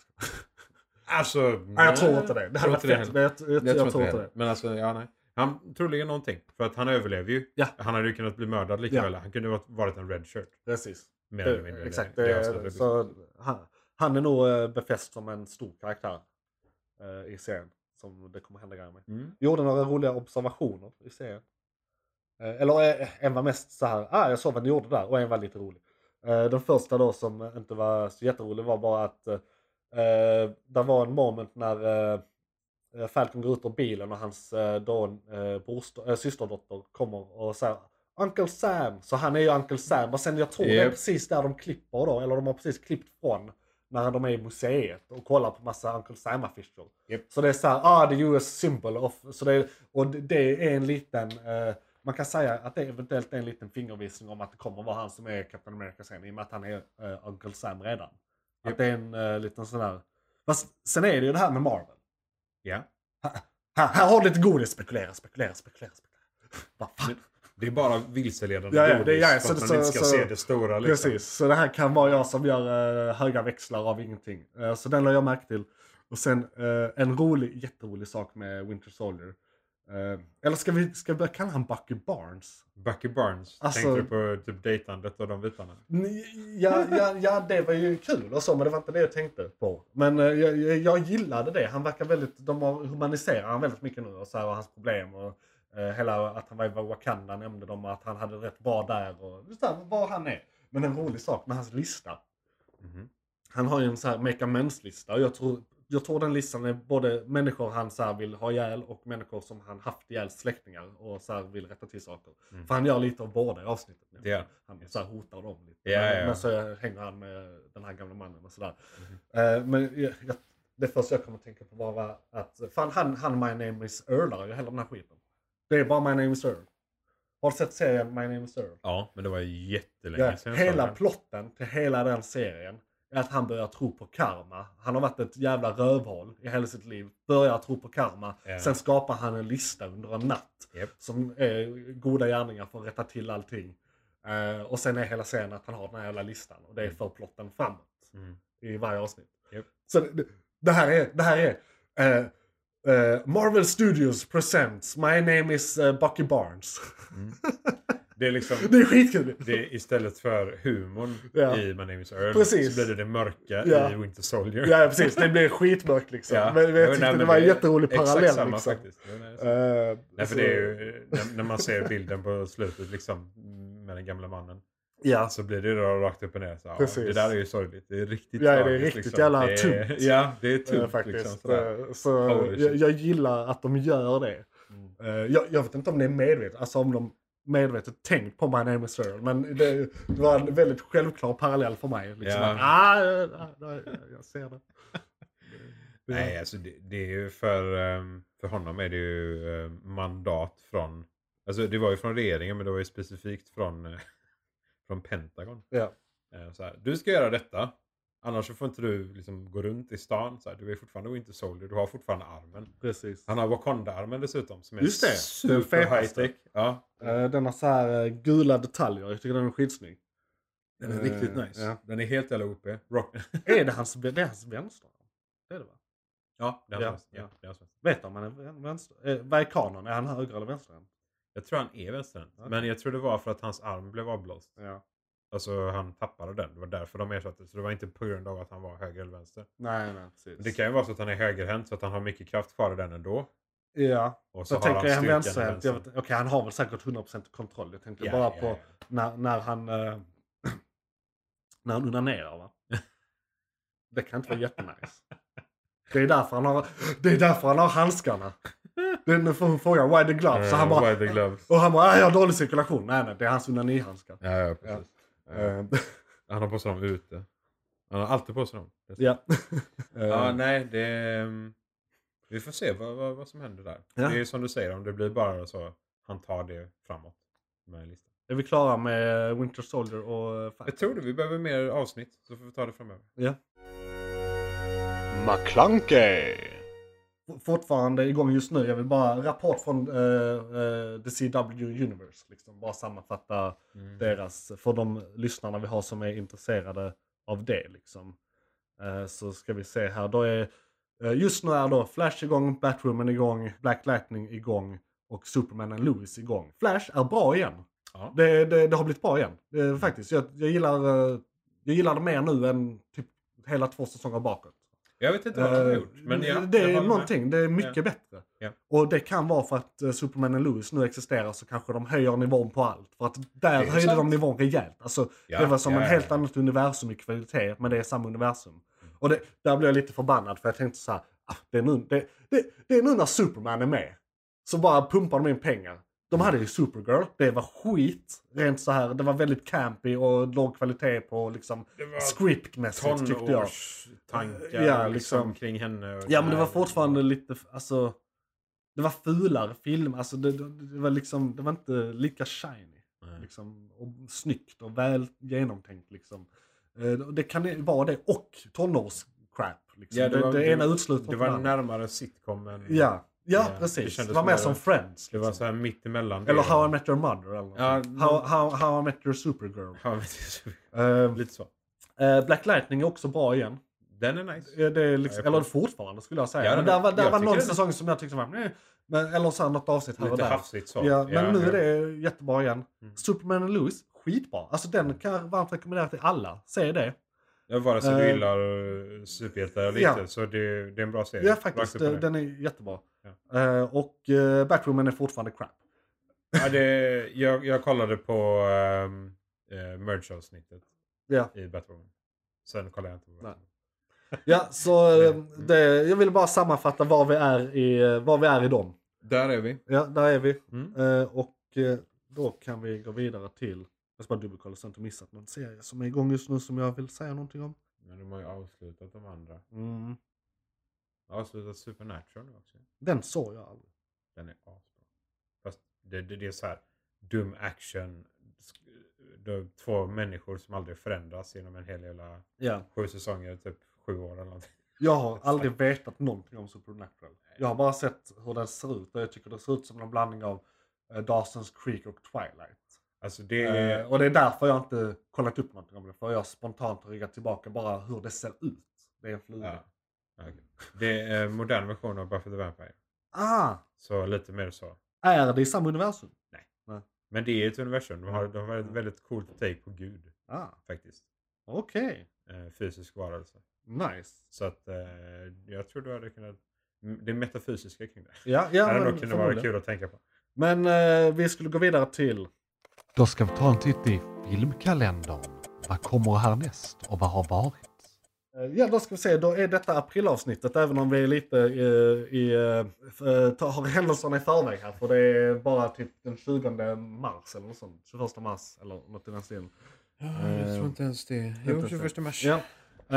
Alltså. nej, jag tror inte det. Det hade varit fett. men Jag, jag, jag, Jag, tror inte det. Men alltså, ja nej. Han troligen någonting. För att han överlever ju. Ja. Han hade ju kunnat bli mördad lika Ja. väl. Han kunde ha varit en red shirt. Precis. Mer eller mindre. Exakt. Det, Det, det så han, han är nog eh, befäst som en stor karaktär eh, i serien. Som det kommer hända grejer med. Mm. Gjorde några roliga observationer i serien. Eh, eller eh, en var mest så här, ah jag såg vad ni gjorde där och en var lite rolig. Eh, den första då som inte var så jätterolig var bara att eh, det var en moment när eh, Falcon går ut ur bilen och hans eh, då, eh, brorst- eh, systerdotter kommer och säger Uncle Sam. Så han är ju Uncle Sam. Och sen jag tror det är Yep. precis där de klipper då. Eller de har precis klippt från. När de är i museet och kollar på massa Uncle Sam-affischer. Yep. Så det är så här, ah the US symbol of. Så det, och det- är en liten, eh, man kan säga att det eventuellt är en liten fingervisning om att det kommer vara han som är Captain America sen. I och med att han är eh, Uncle Sam redan. Att Yep. det är en uh, liten sån där. Fast sen är det ju det här med Marvel. Ja. Här, här har du lite godis. Spekulera, spekulera, spekulera. spekulera. <laughs> Vad fan? Det är bara vilseledande Ja, ja, det- ja, för så- att man så- inte ska se det stora. Liksom. Precis, så det här kan vara jag som gör uh, höga växlar av ingenting. Eh, så den la jag märke till. Och sen eh, en rolig, jätterolig sak med Winter Soldier. Eh, eller ska vi, ska vi börja kalla han Bucky Barnes? Bucky Barnes. Alltså- Tänkte du på typ dejtandet och de bitarna? Ja, ja, ja, det var ju kul och så, men det var inte det jag tänkte på. Men eh, jag, jag, gillade det. Han verkar väldigt, de har humaniserat han väldigt mycket nu och, så här, och hans problem. Och, eh, hela att han var i Wakanda nämnde de att han hade rätt bra där och just där, vad han är. Men en rolig sak med hans lista. Mhm. Han har ju en så här make amends-lista och jag tror, jag tror den listan är både människor han så vill ha ihjäl och människor som han haft ihjäl släktingar och så vill rätta till saker. Mm. För han gör lite av båda i avsnittet. Gör Han så hotar dem lite. Ja, men, ja. men så hänger han med den här gamla mannen och sådär. Mhm. Eh, men jag, jag, det första jag kommer att tänka på var var att fan, han, han My Name Is Earl ju hela den här skiten. Det är bara My Name Is Earl. Har du sett serien My Name Is Earl? Ja, men det var jättelänge Ja, sedan hela den. plotten till hela den serien är att han börjar tro på karma. Han har varit ett jävla rövhål i hela sitt liv. Börjar tro på karma. Ja. Sen skapar han en lista under en natt. Japp. Som är goda gärningar för att rätta till allting. Eh, och sen är hela serien att han har den här jävla listan. Och det är för plotten framåt. Mm. I varje avsnitt. Japp. Så det, det här är, det här är eh, eh, Marvel Studios presents My name is eh, Bucky Barnes. Det är liksom... <laughs> det är skitkul. Det är istället för humorn Ja. i My Name Is Earl Precis. så blir det det mörka Ja. i Winter Soldier. Ja precis, det blir skitmörkt liksom. Ja. Men, men jag tyckte nej, det var en jätterolig parallell. Exakt samma liksom. faktiskt. Det är sant. Eh, Nej, för så- det är ju, när, när man ser bilden på slutet liksom med den gamla mannen. Ja, Så blir det då rakt upp och ner. Så, ja, Precis. det där är ju sorgligt. Det är riktigt Ja, det är riktigt liksom. jävla det är, tungt. <laughs> Ja, det är eh, tungt. faktiskt. Liksom, sådär. Eh, så Holy jag, jag gillar att de gör det. Mm. Eh, jag, jag vet inte om det är medvetet, alltså om de medvetet tänkt på My Name is Earl. Men det, det var en väldigt självklar parallell för mig. Liksom. Ja. Ah, ja, ja, ja, jag ser det. <laughs> Nej, alltså det, det är ju för, ehm, för honom är det ju eh, mandat från... Alltså det var ju från regeringen men det var ju specifikt från, eh, från Pentagon. Ja. Eh, Så här, du ska göra detta. Annars så får inte du liksom gå runt i stan. Så här. Du är fortfarande Winter Soldier. Du har fortfarande armen. Precis. Han har Wakanda-armen dessutom. Som är Just det, super high-tech. Ja. Eh, Den har så här eh, gula detaljer. Jag tycker den är skitsnygg. Den är Eh, riktigt nice. ja. Den är helt jävla OP. Rock. <laughs> Är det hans, det är hans vänstra? Det är det va? ja, det är Ja, hans ja. ja. det är hans vänster. Vet du om han är vän- vänster? Vad är kanon? Är han höger eller vänster? Jag tror han är vänsterhänt. Okej. Men jag tror det var för att hans arm blev avblåst. Ja. Alltså han tappade den. Det var därför de ersatte. Så det var inte på grund av att han var höger eller vänster. Nej, nej, precis. Det kan ju vara så att han är högerhänt så att han har mycket kraft kvar i den ändå. Ja, Och så så, tänker vänsterhänt. Jag vänster. vet- Okej, han har väl säkert 100% kontroll. Jag tänker Ja, bara ja, på. När, när han... eh, <clears throat> när han onanerar va? <laughs> Det kan inte vara jättenice. Det är därför han har, det är därför han har handskarna. Den får frågan why the gloves? Så han Eh, bara, why the gloves? och han bara, "Ah, jag har dålig cirkulation. Nej, nej, det är hans onanihandskar. Ja, ja, precis. Ja. Eh, <laughs> Han har på sig dem ute. Han har alltid på sig dem. ja. <laughs> Ja, Eh, nej, det... mm, Vi får se vad, vad, vad som händer där. Ja. Det är som du säger, om det blir bara så han tar det framåt med listan. Är vi klara med Winter Soldier och... eh, Falcon? Jag tror det. Vi behöver mer avsnitt. Så får vi ta det framöver. Ja. McClunkey. Fortfarande igång just nu. Jag vill bara rapport från uh, uh, The CW Universe. Liksom. Bara sammanfatta Mm. deras, för de lyssnarna vi har som är intresserade av det. Liksom. Eh, så ska vi se här. Då är, just nu är då Flash igång, Batwoman igång, Black Lightning igång och Superman and Lewis igång. Flash är bra igen. Ja. Det, det, det har blivit bra igen. Det, faktiskt. Jag, jag, gillar, jag gillar det mer nu än typ hela två säsonger bakåt. Jag vet inte vad de har Eh, gjort. Men ja, det är någonting, det är mycket bättre. Ja. Och det kan vara för att eh, Superman och Lewis nu existerar så kanske de höjer nivån på allt. För att där är höjde sant. de nivån rejält. Alltså, Ja, det var som ja, en ja, helt ja. annat universum i kvalitet, men det är samma universum. Och det, där blev jag lite förbannad för jag tänkte så här, ah, det, är nu, det, det, det är nu när Superman är med. Så bara pumpar de in pengar. De hade ju Supergirl, det var skit. Rent så här, det var väldigt campy och låg kvalitet på liksom scriptmässigt tyckte jag. tonårstankar Ja, liksom, liksom. kring henne. Ja men det var fortfarande lite, alltså. Det var fulare film, alltså det, det, var liksom, det var inte lika shiny. Nej. Liksom, och snyggt och väl genomtänkt liksom. Eh, Det kan vara det och tonårscrap. Liksom. Ja, det det, var- det, det- ena utesluter Det var närmare sitcomen. Ja, ja, det precis. Det, kändes var mer som Friends. Det var Liksom. så här mitt emellan. Eller det. How I Met Your Mother eller något Ja, how, how, how I Met Your Supergirl. Ja, precis. Eh, Lite så. eh, Black Lightning är också bra igen. Den är nice. Det är liksom, Ja, eller fortfarande skulle jag säga. Ja, men där var, där var någon säsong som jag tyckte var nej, men, Eller så här, något avsnitt här och Lite där. hafsigt så. Ja, men nu ja. är det jättebra igen. Mm. Superman och Lewis, skitbra. Alltså den kan jag varmt rekommendera till alla. Se det. Ja, vare sig du Eh, gillar eh, superhjältar eller inte så det, det är en bra serie. Ja faktiskt, den är jättebra. Ja. Eh, och uh, Batwoman är fortfarande crap. Ja, det, jag, jag kollade på um, uh, merge-avsnittet Ja. i Batwoman. Sen kollade jag inte på Batwoman. Ja, så <laughs> eh, Mm. det, jag vill bara sammanfatta var vi är i, eh, var vi är i dem. Där är vi. Ja, där är vi. Mm. Eh, och eh, då kan vi gå vidare till, jag ska bara dubbelkolla så jag inte missat någon serie som är igång just nu som jag vill säga någonting om. Men de har ju avslutat de andra. Mm. Har avslutat Supernatural nu också. Den såg jag aldrig. Den är asbra. Fast det, det, det är så här dum action. Det är två människor som aldrig förändras genom en hel jävla Ja. sju säsonger, typ sju år eller någonting. Jag har <laughs> aldrig vetat någonting om Supernatural. Jag har bara sett hur den ser ut och jag tycker det ser ut som en blandning av uh, Dawson's Creek och Twilight. Alltså det är... Eh, och det är därför jag inte kollat upp någonting om det. För jag spontant har ryggat tillbaka bara hur det ser ut. Det är en fluga. Ja. Okej. Det är en modern version av Buffy the Vampire. Ah! Så lite mer så. Är det i samma universum? Men det är ett universum. De har, de har ett väldigt coolt take på Gud. Ah, Faktiskt. okej. Eh, fysisk varelse. Nice. Så att eh, jag tror du hade kunnat... Det metafysiska kring det. Ja, det ja hade men, nog kunnat vara kul att tänka på. men eh, vi skulle gå vidare till... Då ska vi ta en titt i filmkalendern. Vad kommer härnäst och vad har varit? Eh, Ja, då ska vi se. Då är detta aprilavsnittet, även om vi är lite eh, i, eh, eh, tar- har händelserna i förväg här. För det är bara typ den 20 mars eller något sånt. 21 mars eller något i den stilen. jag tror inte ens det. Jo, 21 mars. Ja.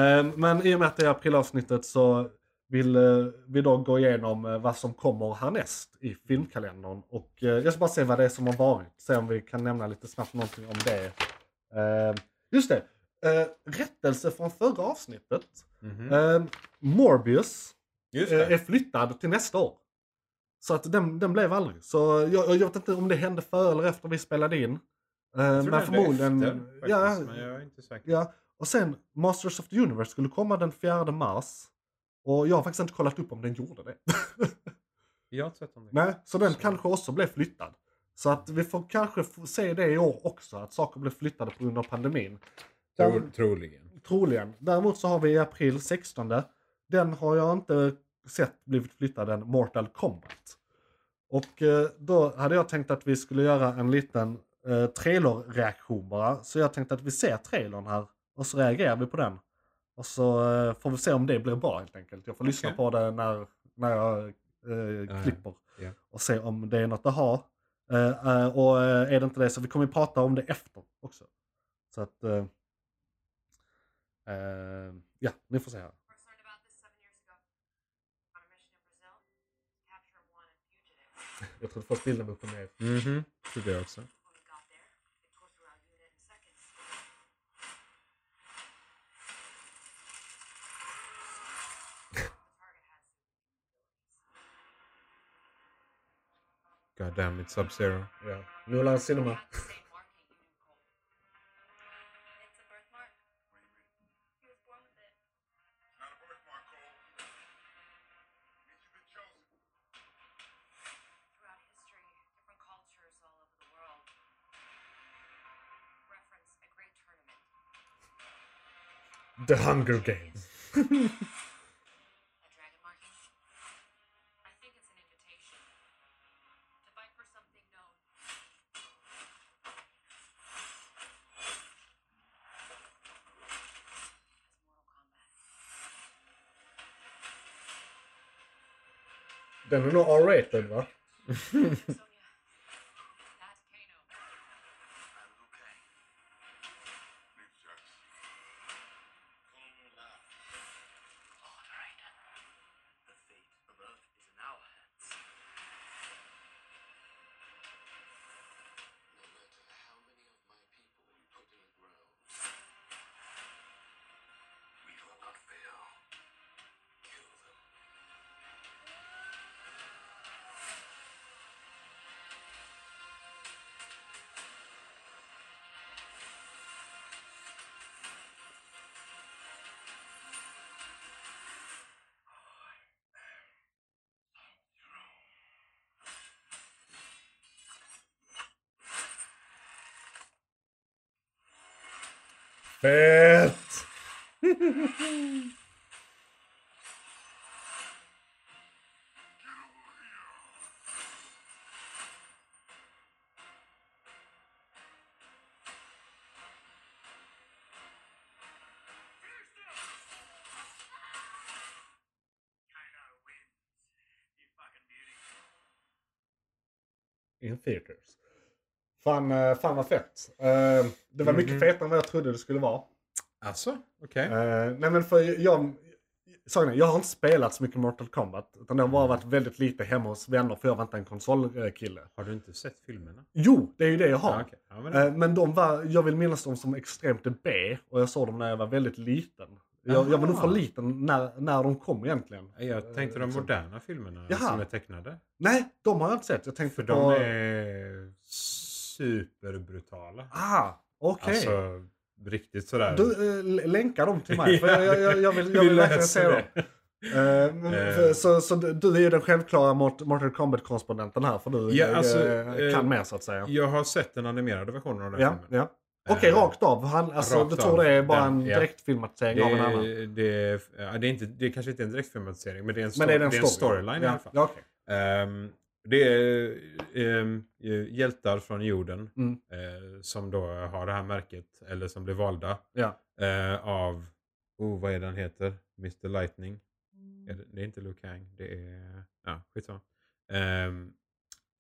Eh, Men i och med att det är aprilavsnittet så vill eh, vi då gå igenom eh, vad som kommer härnäst i filmkalendern. Och eh, jag ska bara se vad det är som har varit. Se om vi kan nämna lite snabbt någonting om det. Eh, Just det. Eh, rättelse från förra avsnittet. Mhm. Eh, Morbius eh, är flyttad till nästa år. Så att den, den blev aldrig. Så jag, jag vet inte om det hände före eller efter vi spelade in. Eh, Jag tror men det förmodligen... efter, faktiskt, ja, men jag är inte säker. ja. Och sen Masters of the Universe skulle komma den 4 mars. Och jag har faktiskt inte kollat upp om den gjorde det. <laughs> Jag har inte sett om det. Nej, så den Så. kanske också blev flyttad. Så att vi får kanske se det i år också, att saker blev flyttade på grund av pandemin. Tro, troligen. Troligen. Däremot så har vi i april 16. Den har jag inte sett blivit flyttad än, Mortal Kombat. Och eh, då hade jag tänkt att vi skulle göra en liten eh, trailerreaktion bara. Så jag tänkte att vi ser trailern här och så reagerar vi på den. Och så eh, får vi se om det blir bra helt enkelt. Jag får lyssna Okej. på det när, när jag eh, klipper. Ja. Och se om det är något att ha. Eh, eh, och eh, är det inte det så vi kommer prata om det efter också. Så att... Eh, eh, ja, ni får se här. First learned about this seven years ago. On a mission in Brazil to capture a wanted fugitive. Jag trodde först bilden var upp och ner. Mhm, trodde jag också. When we got there, they tore through our unit in seconds. the target had God damn it, Sub-Zero. Ja. Nolan Cinema. As Hunger <laughs> Kombat. Den är nog R-rated va? Fett! Fan, eh, fan vad fett. Eh, Det var mycket Mhm. fetare än vad jag trodde det skulle vara. Alltså, okej. Eh, nej men för jag, är, jag har inte spelat så mycket Mortal Kombat. Utan det har bara varit väldigt lite hemma hos vänner för jag var inte en konsolkille. Har du inte sett filmerna? Jo, det är ju det jag har. Ja, okej. ja, men, Men de var, jag vill minnas dem som extremt B och jag såg dem när jag var väldigt liten. Jag, jag var nog för liten när, när de kom egentligen. jag tänkte de liksom. moderna filmerna Jaha. som är tecknade. Nej, de har jag inte sett. Jag tänkte För på... de är superbrutala. Ah, okej. Alltså, riktigt sådär. Du, eh, l- länka dem till mig. För jag, jag, jag, jag vill, <laughs> jag Vi vill verkligen se dem. Eh, Eh. för- så, så du är ju den självklara Mort- Mortal Kombat-korrespondenten här. För du Ja, eh, alltså, eh, eh, kan mer så att säga. Jag har sett den animerade versionen av den Ja, filmen. ja. Okej, Eh, rakt av. Han, alltså, rakt du tror av. det är bara Den, en direktfilmatisering av en annan? Det, det, är inte, det kanske inte en direktfilmatisering men det är en, sto- Men det är, den det är en storyline i ja. alla fall. Ja, okej. Det är ehm, eh, hjältar från jorden Mm. eh, som då har det här märket eller som blir valda ja. eh, av, oh vad är den heter? Mr Lightning. Är det, det är inte Liu Kang, det är, ja skitsamma. Ehm,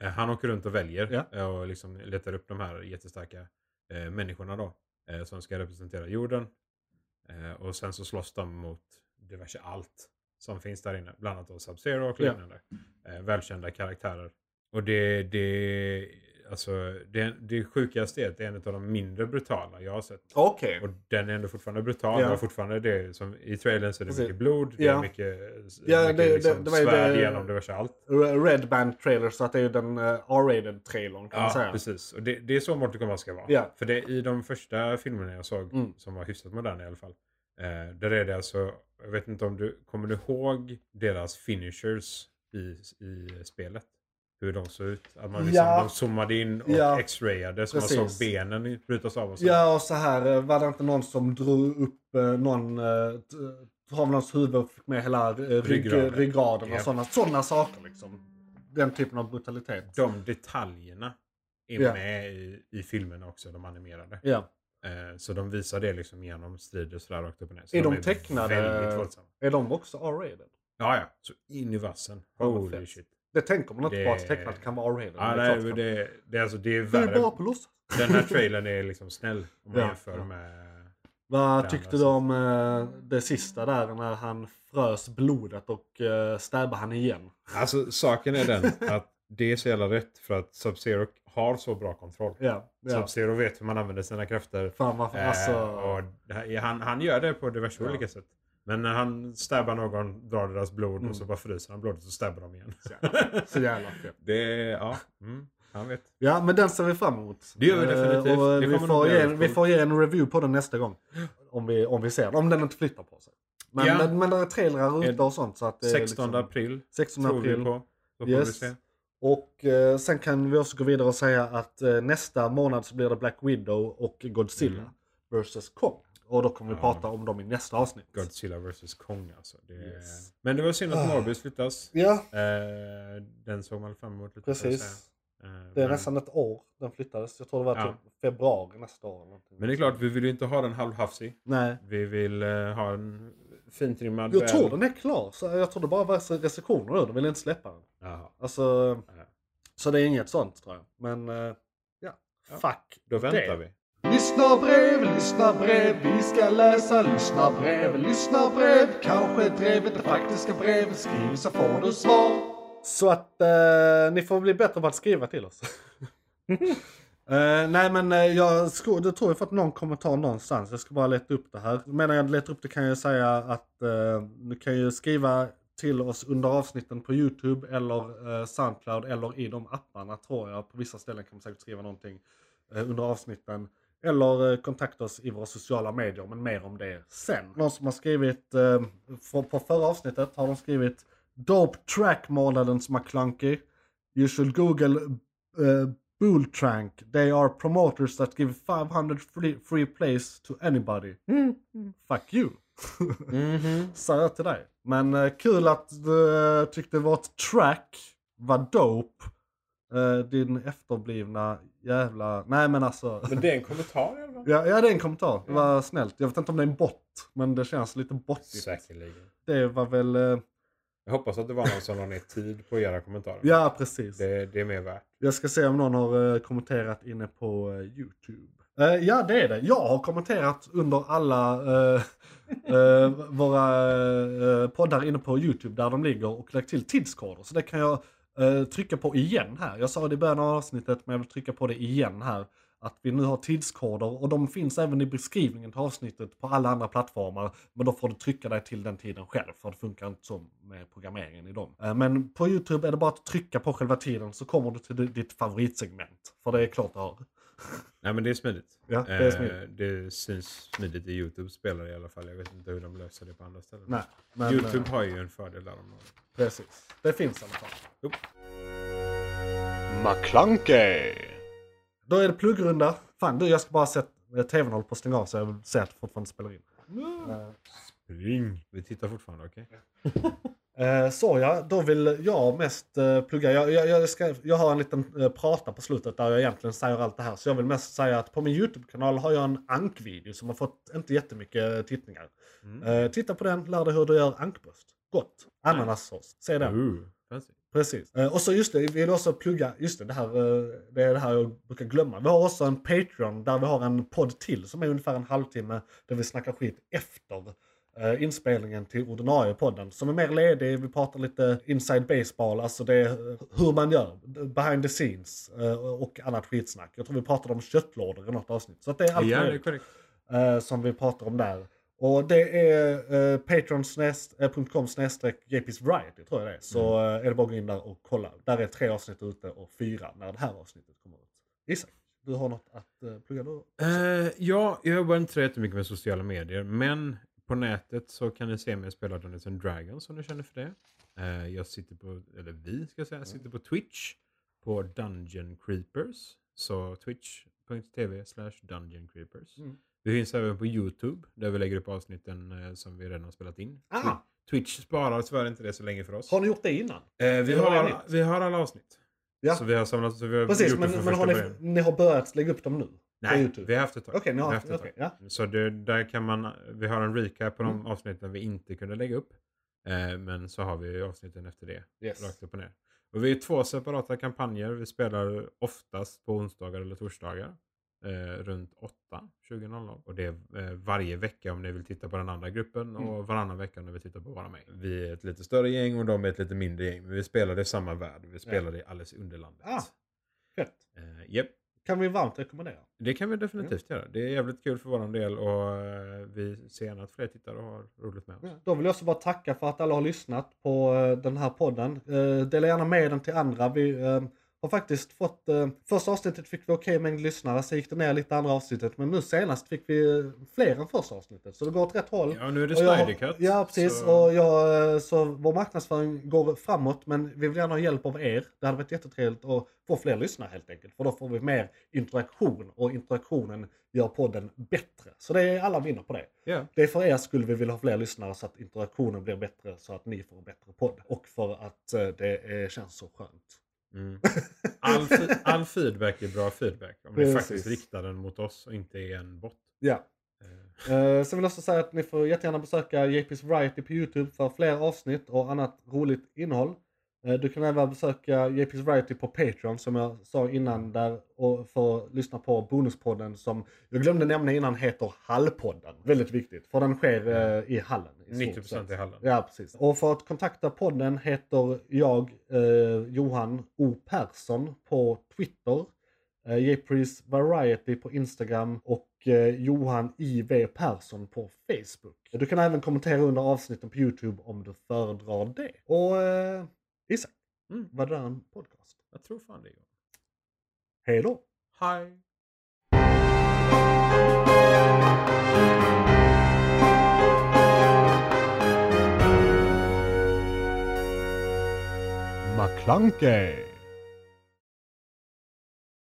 eh, han åker runt och väljer Ja. eh, och liksom letar upp de här jättestarka eh, människorna då. Eh, som ska representera jorden. Eh, och sen så slåss de mot diverse allt som finns där inne. Bland annat Sub-Zero och liknande. Eh, välkända karaktärer. Och det, det, alltså, det, det sjukaste är att det är en av de mindre brutala jag har sett. Okej. Och den är ändå fortfarande brutal. Ja. Ja. fortfarande det som i trailern så är det Precis. mycket blod. Det Ja. är mycket, Ja, mycket det- det- liksom, det var ju svärd det- genom diverse allt. Red Band trailer så att det är den uh, R-rated trailern kan man Ja, säga. precis. Och det, det är så Mortal Kombat ska vara. Ja. För det, i de första filmerna jag såg, Mm. som var hyfsat moderna i alla fall. Eh, där är det alltså, jag vet inte om du, kommer du ihåg deras finishers i, i spelet? Hur de såg ut? Att man liksom, Ja. de zoomade in och Ja. x-rayade så man Precis. såg benen brytas av och så. Ja, och så här eh, var det inte någon som drog upp eh, någon, eh, av någons huvud och fick med hela eh, rygg, Ryggraden. och sådana såna saker liksom. Den typen av brutalitet. De detaljerna är Ja. med i, i filmerna också, de animerade. Ja. Eh, så de visar det liksom genom strider sådär rakt upp och ner. Så Är de tecknade? Väldigt våldsamma. Är de också R-rated? Ja, ja. Så in i vassen. Holy fett. shit. Det tänker man inte Det- på att tecknat kan vara R-rated. Ja, men det är nej, det det, det, alltså, det är Det är bara värre. på låtsas. Den här <laughs> trailern är liksom snäll om man Ja. jämför med... Vad tyckte du om eh, det sista där när han frös blodet och uh, stabbade han igen? Alltså saken är den <laughs> att det är så jävla rätt för att Sub-Zero har så bra kontroll. Ja. ja. Sub-Zero vet hur man använder sina krafter. Fan Eh, alltså. här, han, han gör det på diverse Ja. olika sätt. Men när han stabbar någon, drar deras blod Mm. och så bara fryser han blodet och stabbar dem igen. Så jävla fett. <laughs> det ja, mm, han vet. Ja, men den ser vi fram emot. Det gör vi Eh, definitivt. Och vi, får ge, vi får ge en review på den nästa gång. Om vi, om vi ser den. Om den inte flyttar på sig. Men, Ja. men, men det är trailrar ute och sånt. Så att det är 16 liksom, april 16 tror april. vi på. Då Yes. vi se. Och eh, sen kan vi också gå vidare och säga att eh, nästa månad så blir det Black Widow och Godzilla Mm. vs Kong. Och då kommer vi Ja. prata om dem i nästa avsnitt. Godzilla vs Kong alltså. Det. Yes. Men det var synd att Ah. Morbius flyttas. Ja, Eh, den såg man fram emot lite. precis. Eh, Det är men, nästan ett år den flyttades. Jag tror det var Ja. typ februari nästa år. eller någonting. men det är klart, vi vill ju inte ha den halvhafsig. Nej. Vi vill eh, ha en fintrimmad Jag väl- tror den är klar. Så jag tror det bara var restriktioner nu. De vill inte släppa den. Jaha. Alltså, Ja. så det är inget sånt tror jag. Men eh, ja, Ja. fuck Då väntar det. vi. Lyssna brev, lyssna brev, vi ska läsa lyssna brev, lyssna brev. Kanske drevet det faktiska brev, skriv så får du svar. Så att eh, ni får bli bättre på att skriva till oss. <laughs> Eh, nej men uh, jag sko- det tror jag fått någon kommentar någonstans. Jag ska bara leta upp det här. Medan jag letar upp det kan jag säga att uh, ni kan ju skriva till oss under avsnitten på YouTube eller eh, Soundcloud eller i de apparna tror jag. På vissa ställen kan man säkert skriva någonting eh, under avsnitten. Eller eh, kontakta oss i våra sociala medier, men mer om det sen. Någon som har skrivit, eh, för, på förra avsnittet har de skrivit Dope track than McClunky. You should google uh, Bull Trank. They are promoters that give 500 free, free plays to anybody. Fuck you. <laughs> Sa jag till dig. Men eh, kul att du uh, tyckte vårt track var dope. Eh, din efterblivna jävla... Nej men alltså. Men det är en kommentar fall. ja, ja det är en kommentar. Det var snällt. Jag vet inte om det är en bot. Men det känns lite bottigt. Säkerligen. Det var väl... eh, Jag hoppas att det var någon som la ner tid på göra kommentarer. ja precis. Det, det är mer värt. Jag ska se om någon har eh, kommenterat inne på eh, YouTube. Eh, ja, det är det. Jag har kommenterat under alla eh, eh, våra poddar inne på YouTube där de ligger och lagt till tidskoder. Så det kan jag trycka på igen här. Jag sa det i början av avsnittet men jag vill trycka på det igen här. Att vi nu har tidskoder och de finns även i beskrivningen till avsnittet på alla andra plattformar. Men då får du trycka dig till den tiden själv för det funkar inte så med programmeringen i dem. Men på YouTube är det bara att trycka på själva tiden så kommer du till ditt favoritsegment. För det är klart du har. Nej men det är smidigt. Ja, det är smidigt. Eh, det syns smidigt i YouTube spelare i alla fall. Jag vet inte hur de löser det på andra ställen. Nej, men YouTube eh, har ju en fördel där. Om precis. Det finns i alla fall. Jo. McClunkey. Då är det pluggrunda. Fan du, jag ska bara se att tvn håller på att stänga av så jag vill se att det fortfarande spelar in. Eh, Spring! Vi tittar fortfarande, okej? Eh, <laughs> så ja, då vill jag mest eh, plugga. Jag, jag, jag, ska, jag har en liten eh, prata på slutet där jag egentligen säger allt det här. Så jag vill mest säga att på min YouTube-kanal har jag en ankvideo som har fått inte jättemycket tittningar. Mm. Eh, titta på den, lär dig hur du gör ankbröst. Gott. Ananassås. Se den. Precis. Eh, och så just det, vi vill också plugga, just det, det här, eh, det är det här jag brukar glömma. Vi har också en Patreon där vi har en podd till som är ungefär en halvtimme där vi snackar skit efter eh, inspelningen till ordinarie podden som är mer ledig. Vi pratar lite inside baseball, alltså det är hur man gör, behind the scenes eh, och annat skitsnack. Jag tror vi pratade om köttlådor i något avsnitt. Så det är allt Ja, är möjligt eh, som vi pratar om där. Och det är eh, patreon.com snedstreck Variety tror jag det är. Så Mm. eh, är det bara att gå in där och kolla. Där är tre avsnitt ute och fyra när det här avsnittet kommer ut. Isak, du har något att uh, plugga då? Eh, ja, jag jobbar inte så jättemycket med sociala medier, men på nätet så kan ni se mig spela Dungeons and Dragons om ni känner för det. Eh, jag sitter på, eller vi ska säga, sitter på Twitch på Dungeon Creepers. Så twitch.tv slash Dungeon Creepers. Mm. Vi finns även på YouTube där vi lägger upp avsnitten eh, som vi redan har spelat in. Ah. Twi- Twitch sparar tyvärr inte det så länge för oss. Har ni gjort det innan? Eh, vi, det har, nytt? vi har alla avsnitt. Ja. Så vi har samlat, så vi har Precis, gjort det men, från men har första ni, början. ni har börjat lägga upp dem nu? Nej, YouTube? vi har haft ett tag. Okej, Vi haft ett okej, tag. ja. Så det, där kan man, vi har en recap på de Mm. avsnitten vi inte kunde lägga upp. Eh, men så har vi avsnitten efter det. Yes. Rakt upp och ner. Och vi är två separata kampanjer. Vi spelar oftast på onsdagar eller torsdagar. Eh, runt 8, 20.00. Och det är eh, varje vecka om ni vill titta på den andra gruppen Mm. och varannan vecka om ni vill titta på våra mig. Vi är ett lite större gäng och de är ett lite mindre gäng. Men vi spelar i samma värld. Vi spelar i Alice i Underlandet. Ah. Fett. Eh, japp. Kan vi varmt rekommendera. Det kan vi definitivt göra. Det är jävligt kul för vår del och eh, vi ser gärna att fler tittar och har roligt med oss. Ja, Då vill jag också bara tacka för att alla har lyssnat på eh, den här podden. Eh, dela gärna med den till andra. Vi har faktiskt fått... Eh, första avsnittet fick vi okej mängd lyssnare, så gick det ner lite andra avsnittet. Men nu senast fick vi eh, fler än första avsnittet. Så det går åt rätt håll. Ja, nu är det Snyder Cut. Ja, precis. så- Och jag, eh, så vår marknadsföring går framåt, men vi vill gärna ha hjälp av er. Det hade varit jättetrevligt att få fler lyssnare helt enkelt. För då får vi mer interaktion och interaktionen gör podden bättre. Så det är, alla vinner på det. Ja. Det är för er skull vi vill ha fler lyssnare så att interaktionen blir bättre så att ni får en bättre podd. Och för att eh, det känns så skönt. Mm. <laughs> All, all feedback är bra feedback. Om ni faktiskt riktar den mot oss och inte är en bot. Ja. Eh, sen vill jag också säga att ni får jättegärna besöka JP's Variety på YouTube för fler avsnitt och annat roligt innehåll. Eh, du kan även besöka JP's Variety på Patreon som jag sa innan där och få lyssna på bonuspodden som jag glömde nämna innan heter Hallpodden. Väldigt viktigt för den sker eh, i hallen. i stort 90% sett. i hallen. Ja, precis. Och för att kontakta podden heter jag eh, Johan O Persson på Twitter. Eh, Jepris Variety på Instagram och eh, Johan I.V. Persson på Facebook. Du kan även kommentera under avsnitten på YouTube om du föredrar det. Och eh, Isak, Mm. var det där en podcast? Jag tror fan det. Är. Hej då! Hej! McClunkey.